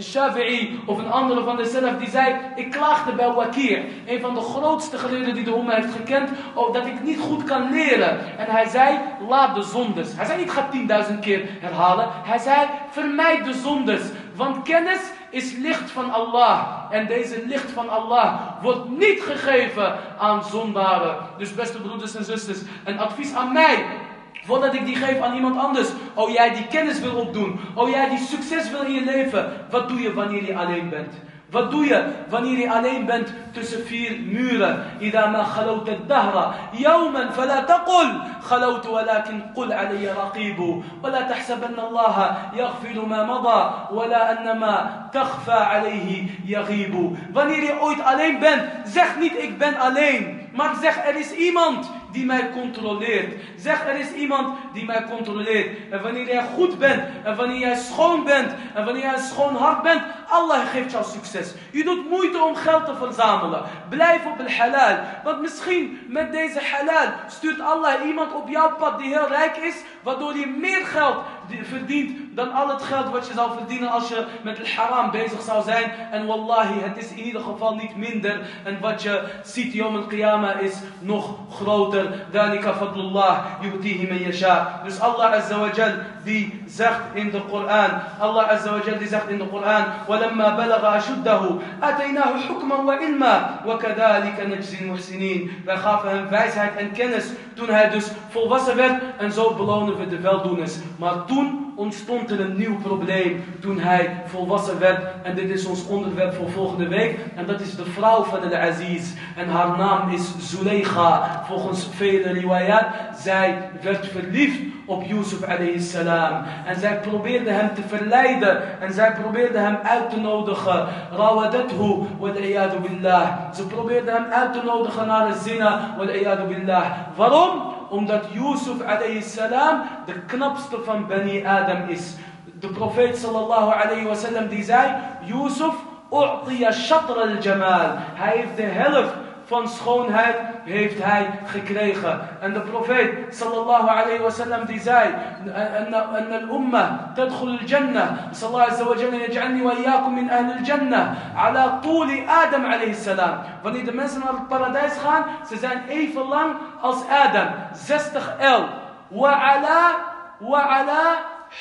Shafi'i of een andere van de zelf die zei: Ik klaagde bij Wakir, een van de grootste geleerden die de Umma heeft gekend, dat ik niet goed kan leren. En hij zei: Laat de zondes. Hij zei niet: Ga 10.000 keer herhalen. Hij zei: Vermijd de zondes. Want kennis is licht van Allah. En deze licht van Allah wordt niet gegeven aan zondaren. Dus beste broeders en zusters, een advies aan mij Voordat ik die geef aan iemand anders. Oh jij die kennis wil opdoen. Oh jij die succes wil in je leven. Wat doe je wanneer je alleen bent? Wat doe je wanneer je alleen bent tussen vier muren? إذا ما خلوت الدهر يوما فلا تقل خلوت ولكن قل علي رقيب ولا تحسبن الله يغفل ما مضى ولا أن ما تخفى عليه يغيب Wanneer je ooit alleen bent, zeg niet ik ben alleen. Maar zeg er is iemand die mij controleert. Zeg, er is iemand die mij controleert. En wanneer jij goed bent, en wanneer jij schoon bent, en wanneer jij schoon hart bent, Allah geeft jou succes. Je doet moeite om geld te verzamelen. Blijf op het halal. Want misschien met deze halal stuurt Allah iemand op jouw pad die heel rijk is, waardoor je meer geld verdient dan al het geld wat je zou verdienen als je met het haram bezig zou zijn. En wallahi, het is in ieder geval niet minder. En wat je ziet, Yom al-Qiyamah is nog groter. Dalika fadlullah, yubtihi man yasha. Dus Allah Azza wa Jal, die zegt in de Koran, Allah Azza wa Jal die zegt in de Koran, وَلَمَّا بَلَغَ أَشُدَّهُ أَتَيْنَاهُ حُكْمًا وَعِلْمًا وَكَذَلِكَ نَجْزِي الْمُحْسِنِينَ Wij gaven hem wijsheid en kennis toen hij dus volwassen werd en zo belonen we de weldoeners. Maar toen ontstond er een nieuw probleem toen hij volwassen werd. En dit is ons onderwerp voor volgende week. En dat is de vrouw van de Aziz. En haar naam is Zuleika. Volgens vele riwayat. Zij werd verliefd op Yusuf alayhi salam. En zij probeerde hem te verleiden. En zij probeerde hem uit te nodigen. Rawadathu wal billah. Ze probeerde hem uit te nodigen naar de zina wal billah. Waarom? Omdat Yusuf salam de knapste van Bani Adam is. De profeet sallallahu alayhi wa sallam die zei, Yusuf u'tiya shatr al-jamal. Hij heeft de helft van schoonheid heeft hij gekregen. En de profeet sallallahu alayhi wa sallam die zei: En al-umma tadkhul al-jannah. Sallallahu azza wa jalla yaj'alni wa iyyakum min ahli al-jannah. Ala tuli Adam alayhi salam. Wanneer de mensen naar het paradijs gaan, ze zijn even lang als Adam. 60 L. Wa ala wa ala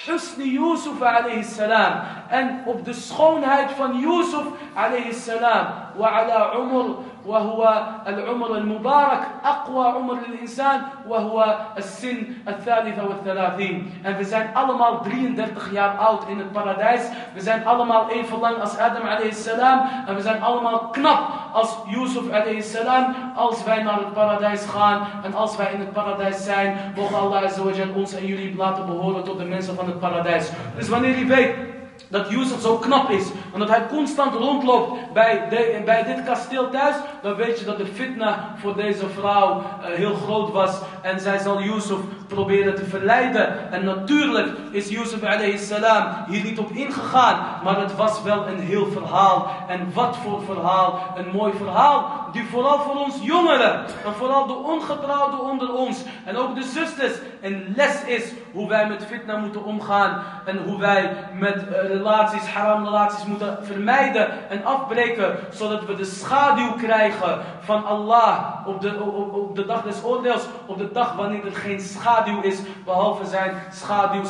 husni Yusuf alayhi salam en op de schoonheid van Yusuf alayhi salam. Wa ala umr, wa huwa al-umr al-mubarak, aqwa umr al insan, wa huwa al-sin al-thalitha wa. En we zijn allemaal 33 jaar oud in het paradijs. We zijn allemaal even lang als Adam alayhi salam. En we zijn allemaal knap als Yusuf alayhi salam. Als wij naar het paradijs gaan en als wij in het paradijs zijn, mogen Allah azawajal ons en jullie laten behoren tot de mensen van het paradijs. Dus wanneer je weet dat Yusuf zo knap is. En dat hij constant rondloopt bij, de, bij dit kasteel thuis. Dan weet je dat de fitna voor deze vrouw uh, heel groot was. En zij zal Yusuf proberen te verleiden. En natuurlijk is Yusuf salam hier niet op ingegaan. Maar het was wel een heel verhaal. En wat voor verhaal. Een mooi verhaal. Die vooral voor ons jongeren. En vooral de ongetrouwden onder ons. En ook de zusters. Een les is hoe wij met fitna moeten omgaan. En hoe wij met uh, relaties, haram relaties moeten vermijden en afbreken. Zodat we de schaduw krijgen van Allah op de, op, op de dag des oordeels. Op de dag wanneer er geen schaduw is. Behalve zijn schaduw.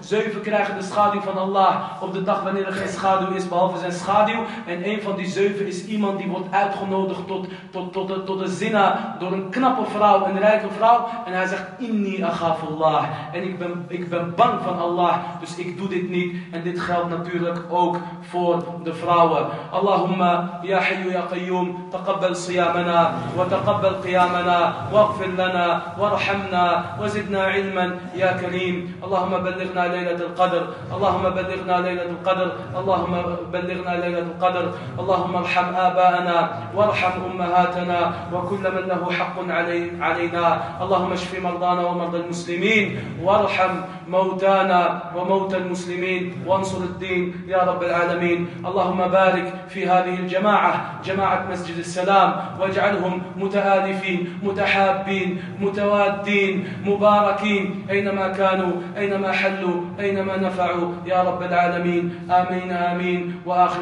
Zeven krijgen de schaduw van Allah op de dag wanneer er geen schaduw is. Behalve zijn schaduw schaduw. En een van die zeven is iemand die wordt uitgenodigd tot, tot, tot, tot, tot een zina door een knappe vrouw, een rijke vrouw. En hij zegt, inni aghafullah". En ik ben, ik ben bang van Allah, dus ik doe dit niet. En dit geldt natuurlijk ook voor de vrouwen. Allahumma, ya hayyu ya qayyum, taqabbal siyamana, wa taqabbal qiyamana, waghfir lana, warhamna, wa zidna ilman, ya kareem. Allahumma ballighna laylatul qadr. Allahumma ballighna laylatul qadr. Allahumma ballighna ليلة القدر. اللهم ارحم آباءنا وارحم أمهاتنا وكل من له حق علي علينا. اللهم اشف مرضانا ومرضى المسلمين وارحم موتانا وموتى المسلمين. وانصر الدين يا رب العالمين. اللهم بارك في هذه الجماعة جماعة مسجد السلام واجعلهم متآلفين متحابين متوادين مباركين. أينما كانوا أينما حلوا أينما نفعوا يا رب العالمين. آمين آمين. وآخر